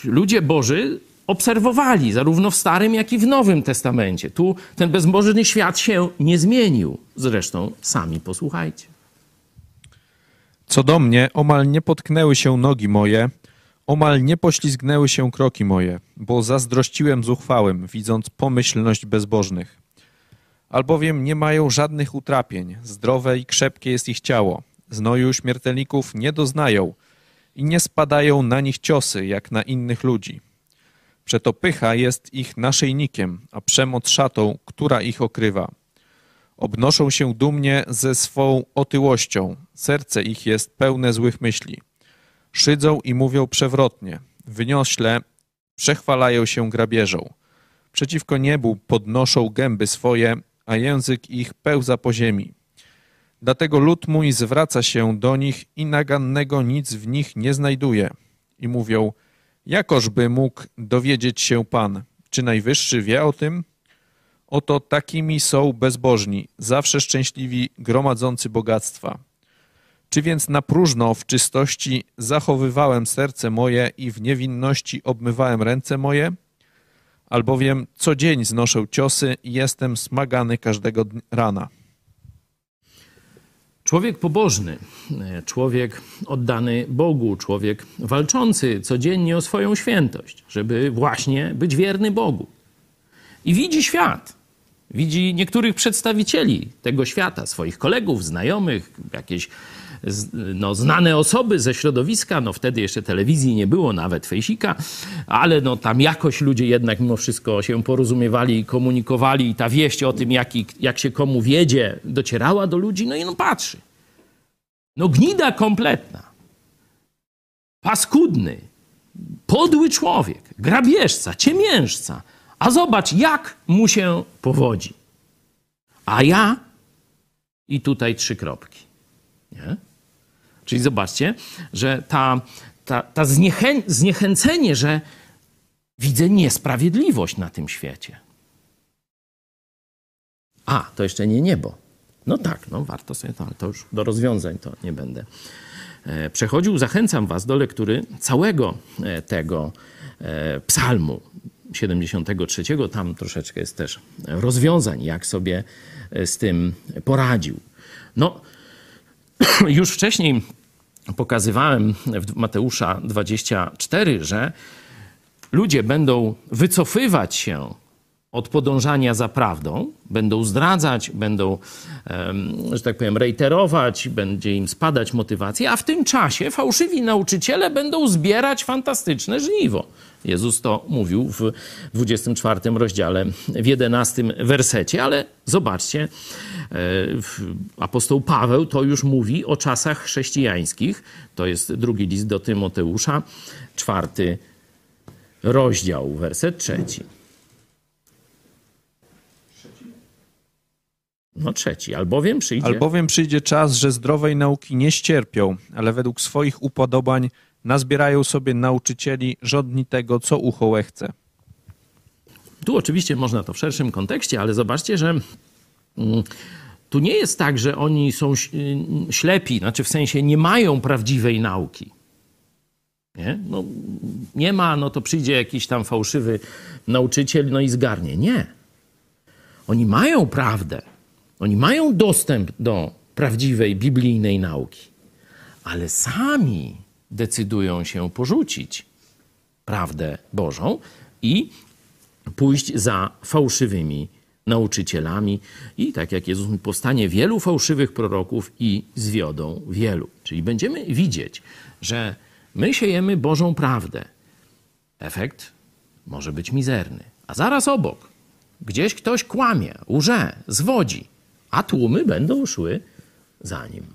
ludzie Boży obserwowali, zarówno w Starym, jak i w Nowym Testamencie. Tu ten bezbożny świat się nie zmienił. Zresztą sami posłuchajcie. Co do mnie, omal nie potknęły się nogi moje, omal nie poślizgnęły się kroki moje, bo zazdrościłem zuchwałym, widząc pomyślność bezbożnych. Albowiem nie mają żadnych utrapień, zdrowe i krzepkie jest ich ciało, znoju śmiertelników nie doznają i nie spadają na nich ciosy, jak na innych ludzi. Przeto pycha jest ich naszyjnikiem, a przemoc szatą, która ich okrywa. Obnoszą się dumnie ze swą otyłością, serce ich jest pełne złych myśli. Szydzą i mówią przewrotnie, wyniośle przechwalają się grabieżą. Przeciwko niebu podnoszą gęby swoje, a język ich pełza po ziemi. Dlatego lud mój zwraca się do nich i nagannego nic w nich nie znajduje. I mówią, Jakożby mógł dowiedzieć się Pan, czy Najwyższy wie o tym? Oto takimi są bezbożni, zawsze szczęśliwi, gromadzący bogactwa. Czy więc na próżno w czystości zachowywałem serce moje i w niewinności obmywałem ręce moje? Albowiem co dzień znoszę ciosy i jestem smagany każdego rana. Człowiek pobożny, e, człowiek oddany Bogu, człowiek walczący codziennie o swoją świętość, żeby właśnie być wierny Bogu. I widzi świat, widzi niektórych przedstawicieli tego świata, swoich kolegów, znajomych, jakieś no, znane osoby ze środowiska, no wtedy jeszcze telewizji nie było, nawet fejsika, ale no tam jakoś ludzie jednak mimo wszystko się porozumiewali i komunikowali i ta wieść o tym, jak, jak się komu wiedzie, docierała do ludzi, no i no patrzy. No gnida kompletna. Paskudny, podły człowiek, grabieżca, ciemiężca. A zobacz, jak mu się powodzi. A ja i tutaj trzy kropki. Nie? Czyli zobaczcie, że ta, ta, ta zniechę, zniechęcenie, że widzę niesprawiedliwość na tym świecie. A, to jeszcze nie niebo. No tak, no warto sobie to, ale to już do rozwiązań to nie będę e, przechodził. Zachęcam Was do lektury całego e, tego e, psalmu 73. Tam troszeczkę jest też rozwiązań, jak sobie z tym poradził. No, <clears throat> Już wcześniej pokazywałem w Mateusza 24, że ludzie będą wycofywać się od podążania za prawdą, będą zdradzać, będą, że tak powiem, reiterować, będzie im spadać motywacja, a w tym czasie fałszywi nauczyciele będą zbierać fantastyczne żniwo. Jezus to mówił w 24 rozdziale, w 11 wersecie, ale zobaczcie, e, apostoł Paweł to już mówi o czasach chrześcijańskich. To jest drugi list do Tymoteusza, czwarty rozdział, werset trzeci. No trzeci. Albowiem przyjdzie... Albowiem przyjdzie czas, że zdrowej nauki nie ścierpią, ale według swoich upodobań nazbierają sobie nauczycieli żądni tego, co ucho chce. Tu oczywiście można to w szerszym kontekście, ale zobaczcie, że mm, tu nie jest tak, że oni są y, ślepi, znaczy w sensie nie mają prawdziwej nauki. Nie? No, nie ma, no to przyjdzie jakiś tam fałszywy nauczyciel, no i zgarnie. Nie. Oni mają prawdę. Oni mają dostęp do prawdziwej biblijnej nauki, ale sami decydują się porzucić prawdę Bożą i pójść za fałszywymi nauczycielami. I tak jak Jezus mówi, powstanie wielu fałszywych proroków i zwiodą wielu. Czyli będziemy widzieć, że my siejemy Bożą prawdę. Efekt może być mizerny. A zaraz obok, gdzieś ktoś kłamie, łże, zwodzi, a tłumy będą szły za nim.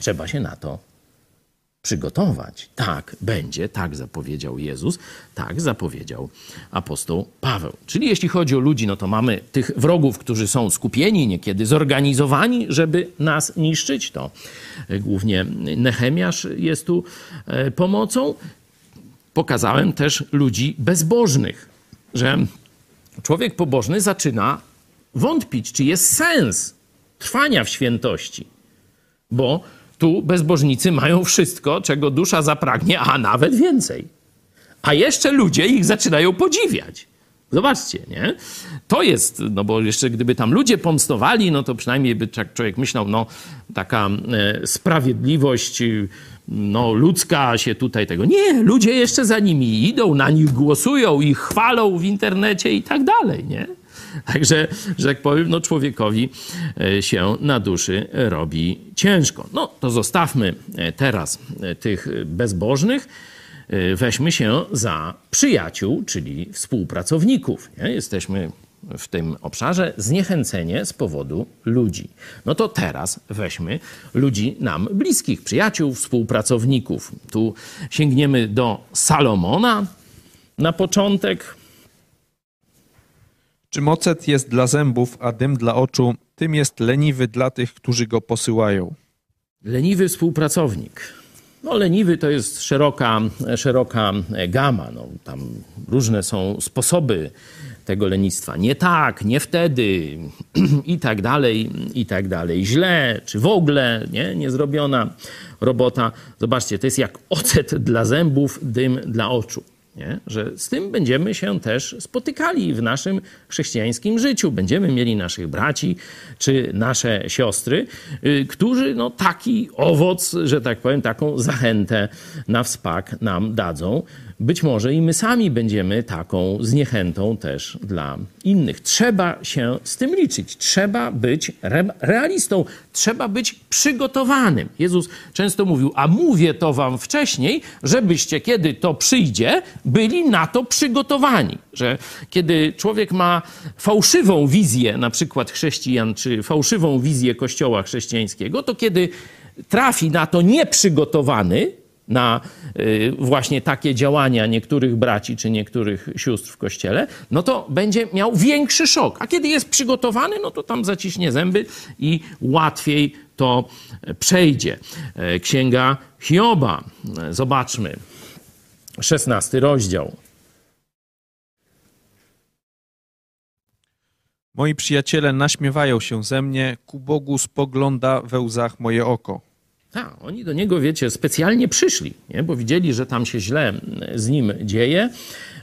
Trzeba się na to przygotować. Tak będzie, tak zapowiedział Jezus, tak zapowiedział apostoł Paweł. Czyli jeśli chodzi o ludzi, no to mamy tych wrogów, którzy są skupieni, niekiedy zorganizowani, żeby nas niszczyć. To głównie Nehemiasz jest tu e, pomocą. Pokazałem też ludzi bezbożnych, że człowiek pobożny zaczyna wątpić, czy jest sens trwania w świętości, bo tu bezbożnicy mają wszystko, czego dusza zapragnie, a nawet więcej. A jeszcze ludzie ich zaczynają podziwiać. Zobaczcie, nie? To jest, no bo jeszcze gdyby tam ludzie pomstowali, no to przynajmniej by człowiek myślał, no taka e, sprawiedliwość no, ludzka się tutaj tego. Nie, ludzie jeszcze za nimi idą, na nich głosują, ich chwalą w internecie i tak dalej, nie? Także, że tak powiem, no człowiekowi e, się na duszy robi ciężko. No to zostawmy e, teraz e, tych bezbożnych. Weźmy się za przyjaciół, czyli współpracowników. Nie? Jesteśmy w tym obszarze zniechęcenie z powodu ludzi. No to teraz weźmy ludzi nam bliskich, przyjaciół, współpracowników. Tu sięgniemy do Salomona na początek. Czym ocet jest dla zębów, a dym dla oczu, tym jest leniwy dla tych, którzy go posyłają. Leniwy współpracownik. No, leniwy to jest szeroka, szeroka gama. No, tam różne są sposoby tego lenistwa. Nie tak, nie wtedy <clears throat> i tak dalej, i tak dalej. Źle, czy w ogóle nie, niezrobiona robota. Zobaczcie, to jest jak ocet dla zębów, dym dla oczu. Nie? Że z tym będziemy się też spotykali w naszym chrześcijańskim życiu. Będziemy mieli naszych braci czy nasze siostry, y, którzy no, taki owoc, że tak powiem, taką zachętę na wspak nam dadzą. Być może i my sami będziemy taką zniechętą też dla innych. Trzeba się z tym liczyć. Trzeba być realistą. Trzeba być przygotowanym. Jezus często mówił, a mówię to wam wcześniej, żebyście, kiedy to przyjdzie, byli na to przygotowani. Że kiedy człowiek ma fałszywą wizję, na przykład chrześcijan, czy fałszywą wizję kościoła chrześcijańskiego, to kiedy trafi na to nieprzygotowany, na y, właśnie takie działania niektórych braci czy niektórych sióstr w kościele, no to będzie miał większy szok. A kiedy jest przygotowany, no to tam zaciśnie zęby i łatwiej to przejdzie. E, Księga Hioba, e, zobaczmy, szesnasty rozdział. Moi przyjaciele naśmiewają się ze mnie, ku Bogu spogląda we łzach moje oko. Tak, oni do niego, wiecie, specjalnie przyszli, nie? bo widzieli, że tam się źle z nim dzieje.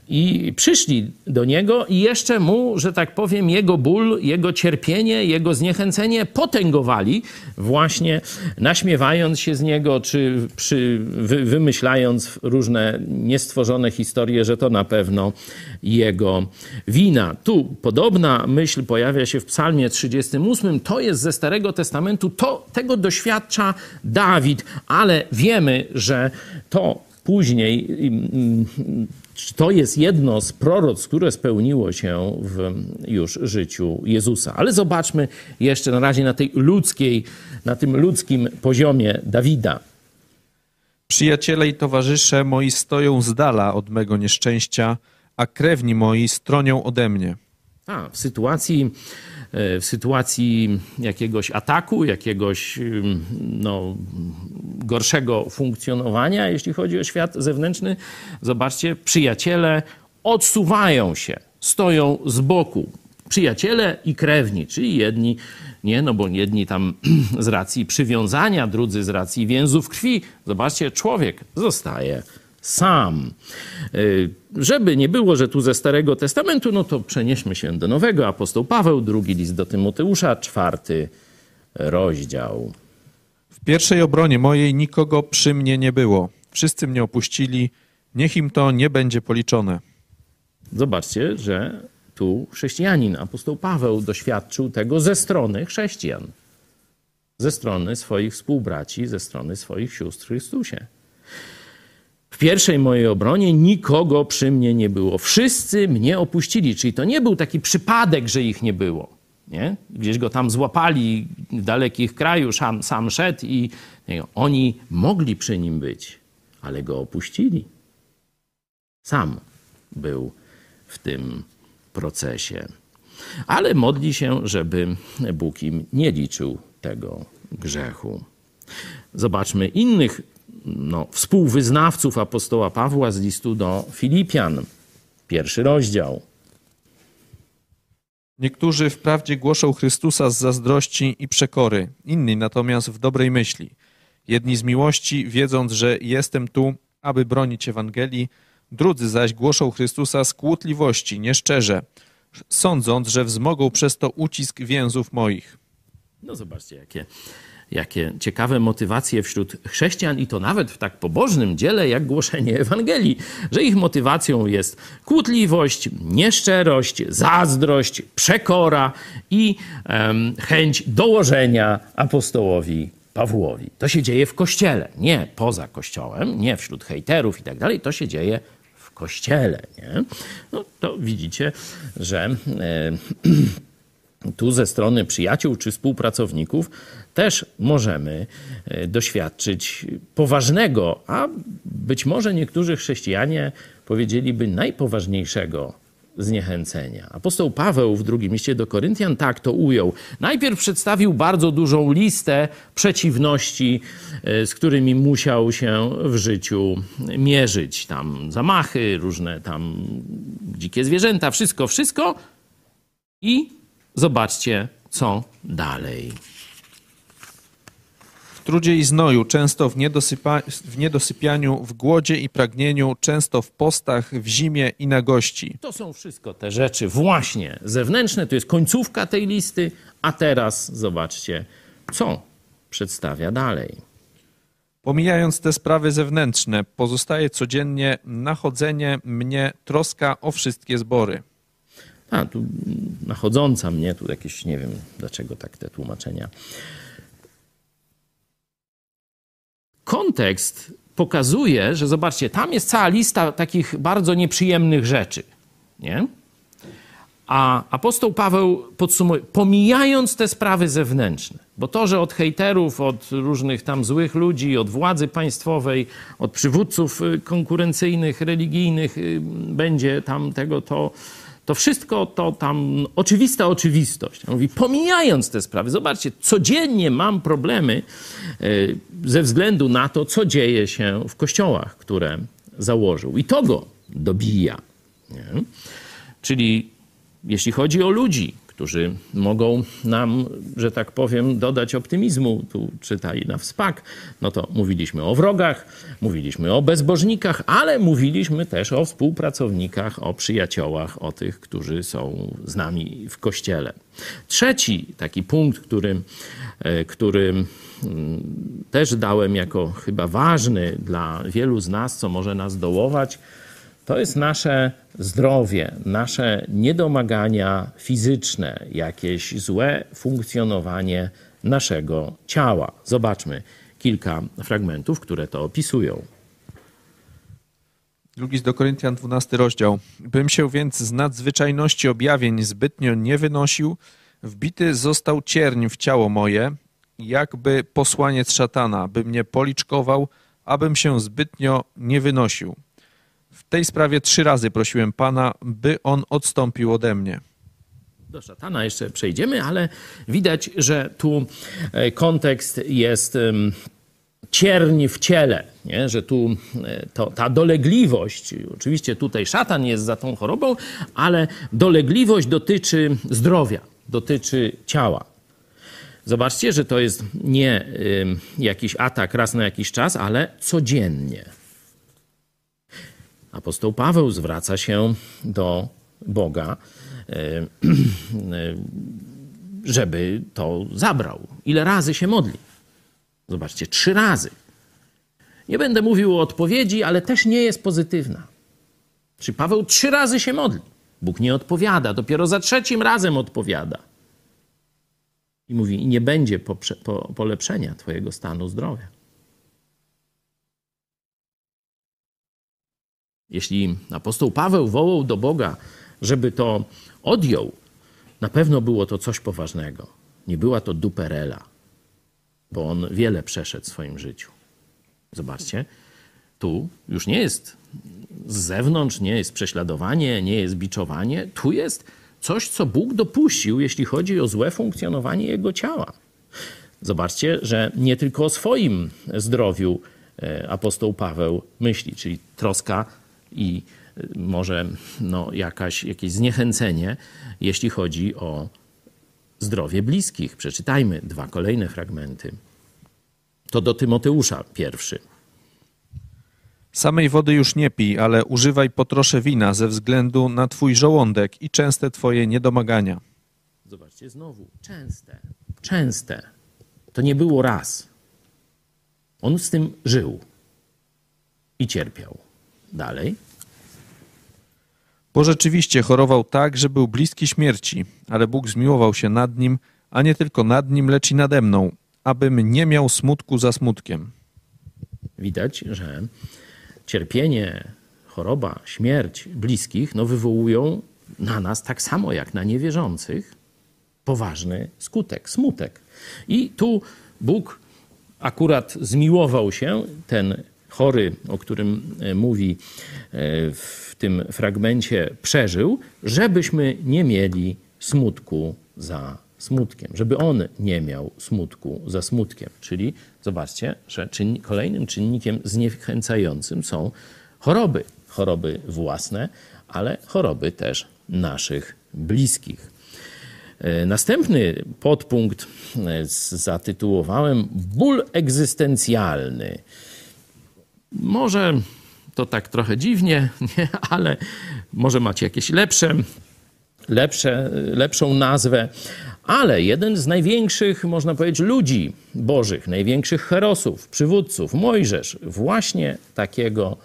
I przyszli do niego i jeszcze mu, że tak powiem, jego ból, jego cierpienie, jego zniechęcenie potęgowali, właśnie naśmiewając się z niego, czy przy, wy, wymyślając różne niestworzone historie, że to na pewno jego wina. Tu podobna myśl pojawia się w Psalmie 38. To jest ze Starego Testamentu, to, tego doświadcza Dawid, ale wiemy, że to później to jest jedno z proroc, które spełniło się w już życiu Jezusa. Ale zobaczmy jeszcze na razie na tej ludzkiej, na tym ludzkim poziomie Dawida. Przyjaciele i towarzysze moi stoją z dala od mego nieszczęścia, a krewni moi stronią ode mnie. A, w sytuacji w sytuacji jakiegoś ataku, jakiegoś no, gorszego funkcjonowania, jeśli chodzi o świat zewnętrzny, zobaczcie, przyjaciele odsuwają się, stoją z boku. Przyjaciele i krewni, czyli jedni, nie, no bo jedni tam <clears throat> z racji przywiązania, drudzy z racji więzów krwi. Zobaczcie, człowiek zostaje sam. Y, żeby nie było, że tu ze Starego Testamentu, no to przenieśmy się do Nowego. Apostoł Paweł, drugi list do Tymoteusza, czwarty rozdział. W pierwszej obronie mojej nikogo przy mnie nie było. Wszyscy mnie opuścili. Niech im to nie będzie policzone. Zobaczcie, że tu chrześcijanin, apostoł Paweł doświadczył tego ze strony chrześcijan. Ze strony swoich współbraci, ze strony swoich sióstr w Chrystusie. W pierwszej mojej obronie nikogo przy mnie nie było. Wszyscy mnie opuścili. Czyli to nie był taki przypadek, że ich nie było. Nie? Gdzieś go tam złapali w dalekich kraju, sam, sam szedł i nie, oni mogli przy nim być, ale go opuścili. Sam był w tym procesie. Ale modli się, żeby Bóg im nie liczył tego grzechu. Zobaczmy innych no, współwyznawców apostoła Pawła z listu do Filipian. Pierwszy rozdział. Niektórzy wprawdzie głoszą Chrystusa z zazdrości i przekory, inni natomiast w dobrej myśli. Jedni z miłości, wiedząc, że jestem tu, aby bronić Ewangelii, drudzy zaś głoszą Chrystusa z kłótliwości, nieszczerze, sądząc, że wzmogą przez to ucisk więzów moich. No zobaczcie, jakie jakie ciekawe motywacje wśród chrześcijan i to nawet w tak pobożnym dziele jak głoszenie Ewangelii, że ich motywacją jest kłótliwość, nieszczerość, zazdrość, przekora i um, chęć dołożenia apostołowi Pawłowi. To się dzieje w kościele, nie poza kościołem, nie wśród hejterów i tak dalej, to się dzieje w kościele. Nie? No to widzicie, że <clears throat> tu ze strony przyjaciół czy współpracowników też możemy e, doświadczyć poważnego, a być może niektórzy chrześcijanie powiedzieliby najpoważniejszego zniechęcenia. Apostoł Paweł w drugim liście do Koryntian tak to ujął. Najpierw przedstawił bardzo dużą listę przeciwności, e, z którymi musiał się w życiu mierzyć. Tam zamachy, różne tam dzikie zwierzęta, wszystko, wszystko. I zobaczcie, co dalej trudzie i znoju, często w, niedosypa, w niedosypianiu, w głodzie i pragnieniu, często w postach, w zimie i na gości. To są wszystko te rzeczy właśnie zewnętrzne, to jest końcówka tej listy, a teraz zobaczcie, co przedstawia dalej. Pomijając te sprawy zewnętrzne, pozostaje codziennie nachodzenie mnie, troska o wszystkie zbory. A, tu nachodząca mnie, tu jakieś, nie wiem dlaczego tak te tłumaczenia kontekst pokazuje, że zobaczcie, tam jest cała lista takich bardzo nieprzyjemnych rzeczy. Nie? A apostoł Paweł podsumuje, pomijając te sprawy zewnętrzne, bo to, że od hejterów, od różnych tam złych ludzi, od władzy państwowej, od przywódców y, konkurencyjnych, religijnych y, będzie tam tego, to to wszystko to tam oczywista oczywistość. On mówi, pomijając te sprawy, zobaczcie, codziennie mam problemy e, ze względu na to, co dzieje się w kościołach, które założył. I to go dobija. Nie? Czyli jeśli chodzi o ludzi, którzy mogą nam, że tak powiem, dodać optymizmu. Tu czytali na wspak. No to mówiliśmy o wrogach, mówiliśmy o bezbożnikach, ale mówiliśmy też o współpracownikach, o przyjaciołach, o tych, którzy są z nami w kościele. Trzeci taki punkt, który, e, który mm, też dałem jako chyba ważny dla wielu z nas, co może nas dołować, to jest nasze zdrowie, nasze niedomagania fizyczne, jakieś złe funkcjonowanie naszego ciała. Zobaczmy kilka fragmentów, które to opisują. Drugi z do Koryntian 12 rozdział. Bym się więc z nadzwyczajności objawień zbytnio nie wynosił, wbity został cierń w ciało moje, jakby posłaniec szatana, by mnie policzkował, abym się zbytnio nie wynosił. W tej sprawie trzy razy prosiłem Pana, by On odstąpił ode mnie. Do szatana jeszcze przejdziemy, ale widać, że tu e, kontekst jest cierń w ciele, nie? że tu e, to, ta dolegliwość, oczywiście tutaj szatan jest za tą chorobą, ale dolegliwość dotyczy zdrowia, dotyczy ciała. Zobaczcie, że to jest nie jakiś atak raz na jakiś czas, ale codziennie. Apostoł Paweł zwraca się do Boga, e, żeby to zabrał. Ile razy się modli? Zobaczcie, trzy razy. Nie będę mówił o odpowiedzi, ale też nie jest pozytywna. Czy Paweł trzy razy się modli? Bóg nie odpowiada, dopiero za trzecim razem odpowiada. I mówi: Nie będzie polepszenia Twojego stanu zdrowia. Jeśli apostoł Paweł wołał do Boga, żeby to odjął, na pewno było to coś poważnego. Nie była to duperela, bo on wiele przeszedł w swoim życiu. Zobaczcie, tu już nie jest z zewnątrz, nie jest prześladowanie, nie jest biczowanie. Tu jest coś, co Bóg dopuścił, jeśli chodzi o złe funkcjonowanie jego ciała. Zobaczcie, że nie tylko o swoim zdrowiu e, apostoł Paweł myśli, czyli troska i y, może no, jakaś, jakieś zniechęcenie, jeśli chodzi o zdrowie bliskich. Przeczytajmy dwa kolejne fragmenty. To do Tymoteusza pierwszy. Samej wody już nie pij, ale używaj po trosze wina ze względu na twój żołądek i częste twoje niedomagania. Zobaczcie znowu, częste, częste. To nie było raz. On z tym żył i cierpiał. Dalej. Bo rzeczywiście chorował tak, że był bliski śmierci, ale Bóg zmiłował się nad nim, a nie tylko nad nim, lecz i nade mną, abym nie miał smutku za smutkiem. Widać, że cierpienie, choroba, śmierć bliskich no, wywołują na nas tak samo jak na niewierzących poważny skutek, smutek. I tu Bóg akurat zmiłował się, ten chory, o którym e, mówi e, w tym fragmencie, przeżył, żebyśmy nie mieli smutku za smutkiem, żeby on nie miał smutku za smutkiem. Czyli zobaczcie, że kolejnym czynnikiem zniechęcającym są choroby. Choroby własne, ale choroby też naszych bliskich. E, następny podpunkt zatytułowałem Ból egzystencjalny. Może to tak trochę dziwnie, <laughs> nie? ale może macie jakieś lepsze, lepsze, lepszą nazwę. Ale jeden z największych, można powiedzieć, ludzi bożych, największych herosów, przywódców, Mojżesz, właśnie takiego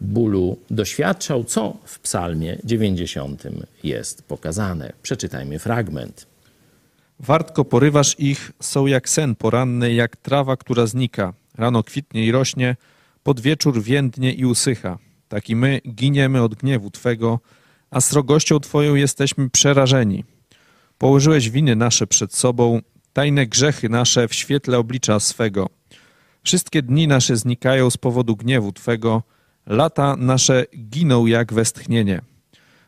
bólu doświadczał, co w Psalmie 90 jest pokazane. Przeczytajmy fragment. Wartko porywasz ich, są jak sen poranny, jak trawa, która znika. Rano kwitnie i rośnie, pod wieczór więdnie i usycha. Tak i my giniemy od gniewu Twego, a srogością Twoją jesteśmy przerażeni. Położyłeś winy nasze przed sobą, tajne grzechy nasze w świetle oblicza swego. Wszystkie dni nasze znikają z powodu gniewu Twego, lata nasze giną jak westchnienie.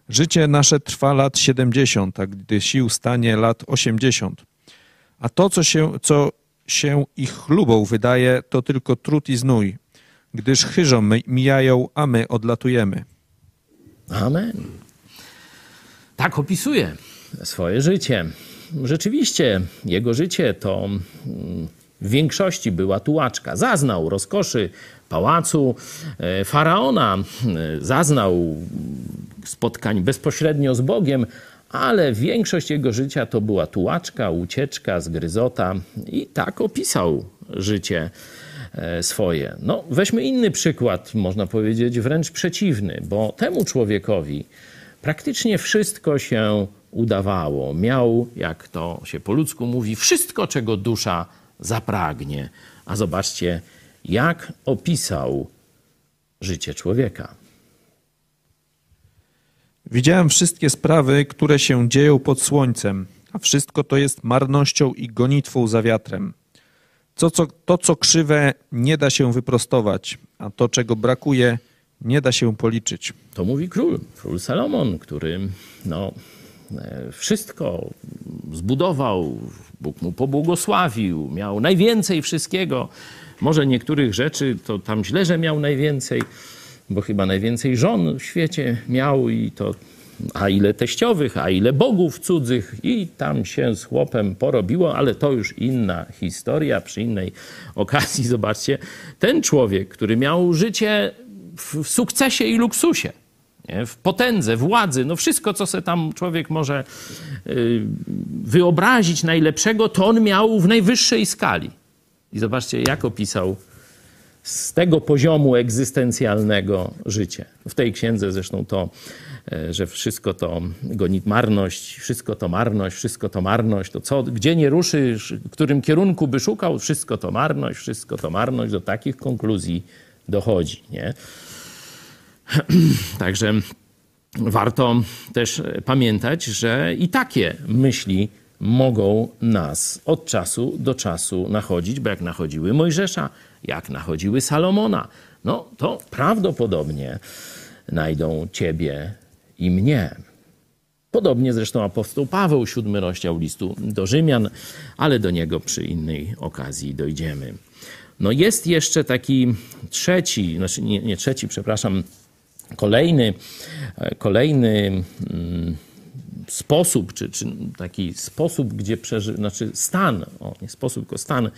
Życie nasze trwa lat siedemdziesiąt, a gdy sił stanie lat osiemdziesiąt. A to, co się, co się ich chlubą wydaje, to tylko trud i znój gdyż chyżą mijają, a my odlatujemy. Amen. Tak opisuje swoje życie. Rzeczywiście, jego życie to mm, w większości była tułaczka. Zaznał rozkoszy pałacu e, faraona, e, zaznał spotkań bezpośrednio z Bogiem, ale większość jego życia to była tułaczka, ucieczka, zgryzota i tak opisał życie swoje. No, weźmy inny przykład, można powiedzieć wręcz przeciwny, bo temu człowiekowi praktycznie wszystko się udawało. Miał, jak to się po ludzku mówi, wszystko, czego dusza zapragnie. A zobaczcie, jak opisał życie człowieka. Widziałem wszystkie sprawy, które się dzieją pod słońcem, a wszystko to jest marnością i gonitwą za wiatrem. To co, to, co krzywe, nie da się wyprostować, a to, czego brakuje, nie da się policzyć. To mówi król, król Salomon, który no, e, wszystko zbudował, Bóg mu pobłogosławił, miał najwięcej wszystkiego. Może niektórych rzeczy to tam źle, że miał najwięcej, bo chyba najwięcej żon w świecie miał i to a ile teściowych, a ile bogów cudzych i tam się z chłopem porobiło, ale to już inna historia przy innej okazji. <laughs> Zobaczcie, ten człowiek, który miał życie w sukcesie i luksusie, nie? w potędze, władzy, no wszystko, co sobie tam człowiek może y, wyobrazić najlepszego, to on miał w najwyższej skali. I zobaczcie, jak opisał z tego poziomu egzystencjalnego życie. W tej księdze zresztą to, że wszystko to goni marność, wszystko to marność, wszystko to marność, to co, gdzie nie ruszy, w którym kierunku by szukał, wszystko to marność, wszystko to marność, do takich konkluzji dochodzi, nie? <clears throat> Także warto też pamiętać, że i takie myśli mogą nas od czasu do czasu nachodzić, bo jak nachodziły Mojżesza, jak nachodziły Salomona, no to prawdopodobnie znajdą ciebie i mnie. Podobnie zresztą apostoł Paweł, siódmy rozdział listu do Rzymian, ale do niego przy innej okazji dojdziemy. No jest jeszcze taki trzeci, znaczy nie, nie trzeci, przepraszam, kolejny, kolejny mm, sposób, czy, czy taki sposób, gdzie przeży, znaczy stan, o, nie sposób, tylko stan,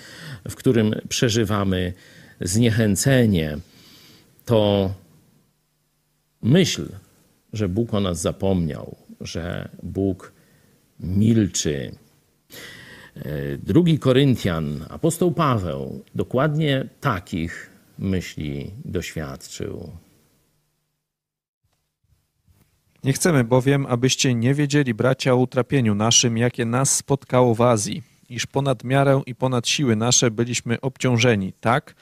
w którym przeżywamy zniechęcenie, to myśl, że Bóg o nas zapomniał, że Bóg milczy. E, drugi Koryntian, apostoł Paweł, dokładnie takich myśli doświadczył. Nie chcemy bowiem, abyście nie wiedzieli, bracia, o utrapieniu naszym, jakie nas spotkało w Azji, iż ponad miarę i ponad siły nasze byliśmy obciążeni, tak,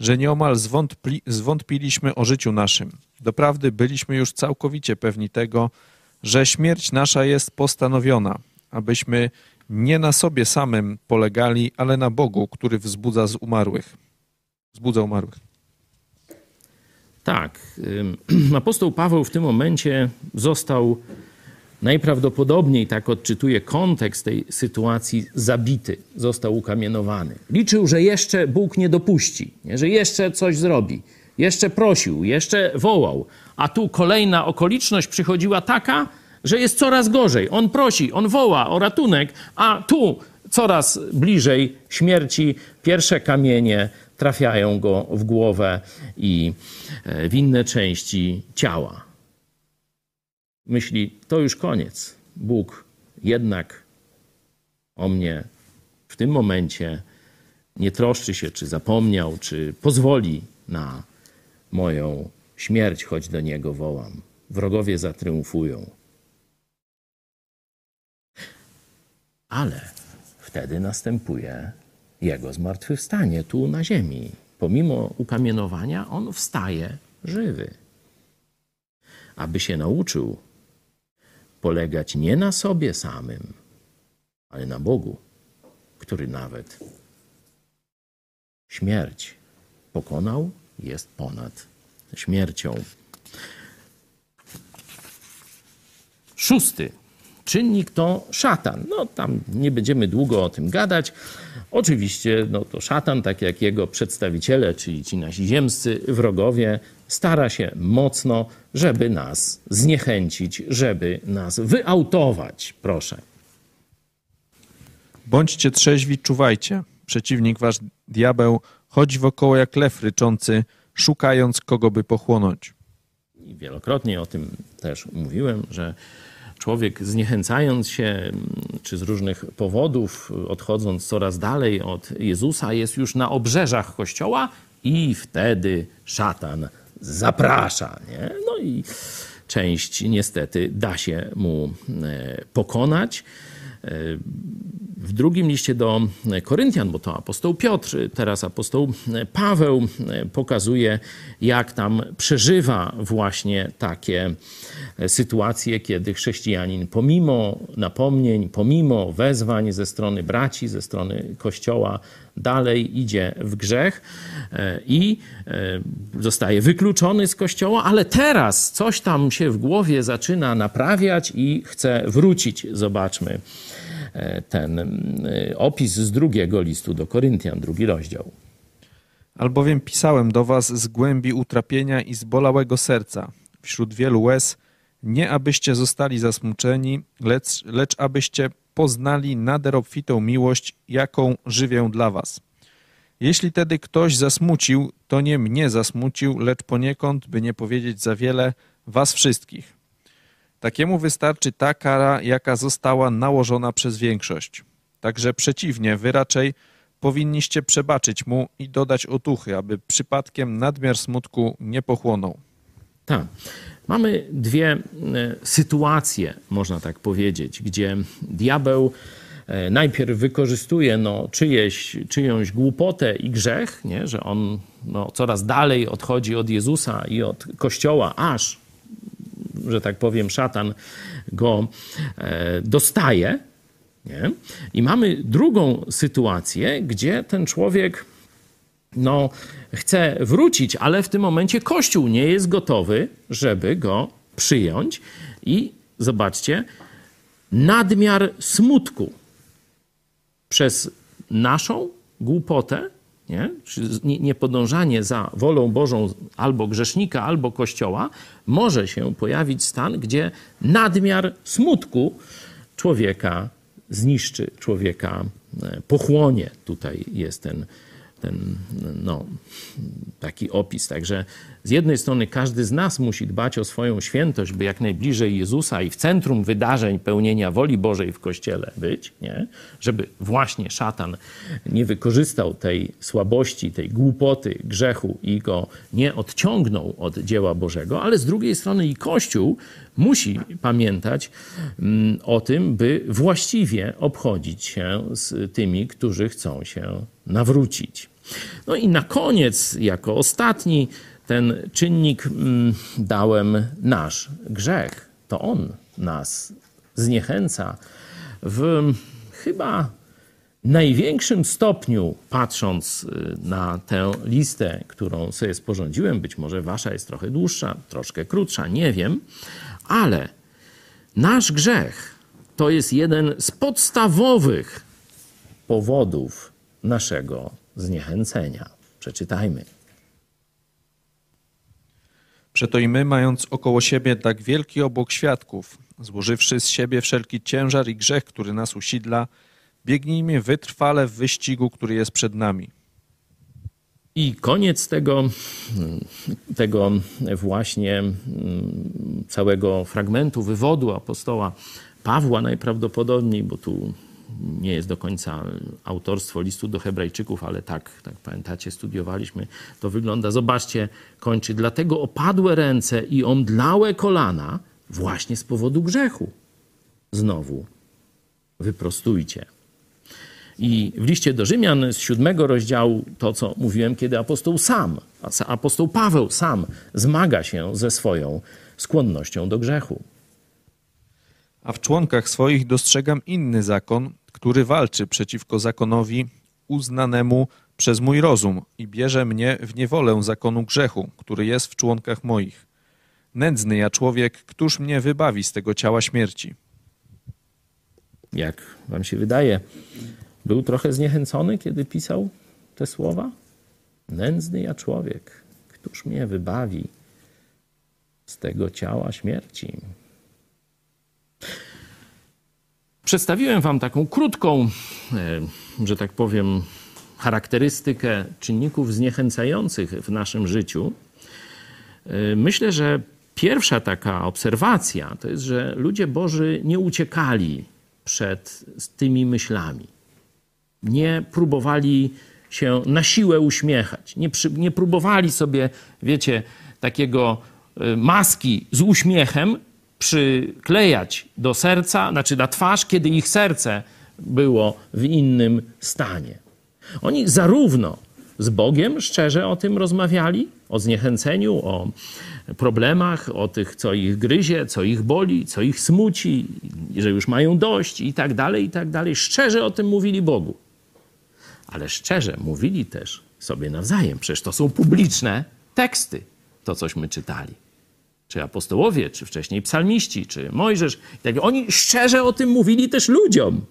że nieomal zwątpli, zwątpiliśmy o życiu naszym. Doprawdy byliśmy już całkowicie pewni tego, że śmierć nasza jest postanowiona, abyśmy nie na sobie samym polegali, ale na Bogu, który wzbudza z umarłych. Wzbudza umarłych. Tak, <clears throat> apostoł Paweł w tym momencie został najprawdopodobniej, tak odczytuje kontekst tej sytuacji, zabity, został ukamienowany. Liczył, że jeszcze Bóg nie dopuści, nie? że jeszcze coś zrobi, jeszcze prosił, jeszcze wołał, a tu kolejna okoliczność przychodziła taka, że jest coraz gorzej. On prosi, on woła o ratunek, a tu coraz bliżej śmierci pierwsze kamienie trafiają go w głowę i e, w inne części ciała. Myśli, to już koniec. Bóg jednak o mnie w tym momencie nie troszczy się, czy zapomniał, czy pozwoli na moją śmierć, choć do niego wołam. Wrogowie zatriumfują. Ale wtedy następuje jego zmartwychwstanie tu na ziemi. Pomimo ukamienowania, on wstaje żywy. Aby się nauczył polegać nie na sobie samym, ale na Bogu, który nawet śmierć pokonał, jest ponad śmiercią. Szósty czynnik to szatan. No tam nie będziemy długo o tym gadać. Oczywiście no to szatan, tak jak jego przedstawiciele, czyli ci nasi ziemscy wrogowie, stara się mocno, żeby nas zniechęcić, żeby nas wyautować. Proszę. Bądźcie trzeźwi, czuwajcie. Przeciwnik wasz diabeł chodzi wokoło jak lew ryczący, szukając kogo by pochłonąć. I wielokrotnie o tym też mówiłem, że człowiek zniechęcając się, czy z różnych powodów, odchodząc coraz dalej od Jezusa, jest już na obrzeżach kościoła i wtedy szatan zaprasza. Nie? No i część niestety da się mu e, pokonać. E, w drugim liście do Koryntian, bo to apostoł Piotr, teraz apostoł Paweł pokazuje, jak tam przeżywa właśnie takie sytuacje, kiedy chrześcijanin pomimo napomnień, pomimo wezwań ze strony braci, ze strony Kościoła, dalej idzie w grzech e, i e, zostaje wykluczony z Kościoła, ale teraz coś tam się w głowie zaczyna naprawiać i chce wrócić. Zobaczmy E, ten e, opis z drugiego listu do Koryntian, drugi rozdział. Albowiem pisałem do was z głębi utrapienia i zbolałego serca, wśród wielu łez, nie abyście zostali zasmuczeni, lecz, lecz abyście poznali nader obfitą miłość, jaką żywię dla was. Jeśli tedy ktoś zasmucił, to nie mnie zasmucił, lecz poniekąd, by nie powiedzieć za wiele, was wszystkich. Takiemu wystarczy ta kara, jaka została nałożona przez większość. Także przeciwnie, wy raczej powinniście przebaczyć mu i dodać otuchy, aby przypadkiem nadmiar smutku nie pochłonął. Tak. Mamy dwie e, sytuacje, można tak powiedzieć, gdzie diabeł e, najpierw wykorzystuje no, czyjeś, czyjąś głupotę i grzech, nie? że on no, coraz dalej odchodzi od Jezusa i od Kościoła, aż że tak powiem, szatan go e, dostaje. Nie? I mamy drugą sytuację, gdzie ten człowiek no, chce wrócić, ale w tym momencie Kościół nie jest gotowy, żeby go przyjąć. I zobaczcie, nadmiar smutku przez naszą głupotę nie? niepodążanie za wolą Bożą albo grzesznika, albo Kościoła, może się pojawić stan, gdzie nadmiar smutku człowieka zniszczy, człowieka e, pochłonie. Tutaj jest ten ten no, taki opis. Także z jednej strony każdy z nas musi dbać o swoją świętość, by jak najbliżej Jezusa i w centrum wydarzeń pełnienia woli Bożej w Kościele być, nie? żeby właśnie szatan nie wykorzystał tej słabości, tej głupoty, grzechu i go nie odciągnął od dzieła Bożego, ale z drugiej strony i Kościół musi pamiętać mm, o tym, by właściwie obchodzić się z tymi, którzy chcą się nawrócić. No i na koniec, jako ostatni, ten czynnik mm, dałem nasz grzech. To on nas zniechęca w chyba największym stopniu, patrząc y, na tę listę, którą sobie sporządziłem, być może wasza jest trochę dłuższa, troszkę krótsza, nie wiem, ale nasz grzech to jest jeden z podstawowych powodów naszego zniechęcenia. Przeczytajmy. Przeto i my, mając około siebie tak wielki obok świadków, złożywszy z siebie wszelki ciężar i grzech, który nas usidla, biegnijmy wytrwale w wyścigu, który jest przed nami. I koniec tego, tego właśnie mm, całego fragmentu wywodu apostoła Pawła najprawdopodobniej, bo tu nie jest do końca autorstwo listu do Hebrajczyków, ale tak, tak pamiętacie, studiowaliśmy, to wygląda. Zobaczcie, kończy. Dlatego opadłe ręce i omdlałe kolana właśnie z powodu grzechu. Znowu wyprostujcie. I w liście do Rzymian z siódmego rozdziału to, co mówiłem, kiedy apostoł sam, apostoł Paweł sam zmaga się ze swoją skłonnością do grzechu. A w członkach swoich dostrzegam inny zakon, który walczy przeciwko zakonowi uznanemu przez mój rozum i bierze mnie w niewolę zakonu grzechu, który jest w członkach moich. Nędzny ja człowiek, któż mnie wybawi z tego ciała śmierci? Jak wam się wydaje, był trochę zniechęcony, kiedy pisał te słowa? Nędzny ja człowiek, któż mnie wybawi z tego ciała śmierci. Przedstawiłem Wam taką krótką, e, że tak powiem, charakterystykę czynników zniechęcających w naszym życiu. E, myślę, że pierwsza taka obserwacja to jest, że ludzie Boży nie uciekali przed tymi myślami. Nie próbowali się na siłę uśmiechać. Nie, przy, nie próbowali sobie, wiecie, takiego e, maski z uśmiechem przyklejać do serca, znaczy na twarz, kiedy ich serce było w innym stanie. Oni zarówno z Bogiem szczerze o tym rozmawiali, o zniechęceniu, o problemach, o tych, co ich gryzie, co ich boli, co ich smuci, że już mają dość i tak dalej, i tak dalej. Szczerze o tym mówili Bogu. Ale szczerze mówili też sobie nawzajem. Przecież to są publiczne teksty, to cośmy czytali. Czy apostołowie, czy wcześniej psalmiści, czy Mojżesz. Tak Oni szczerze o tym mówili też ludziom.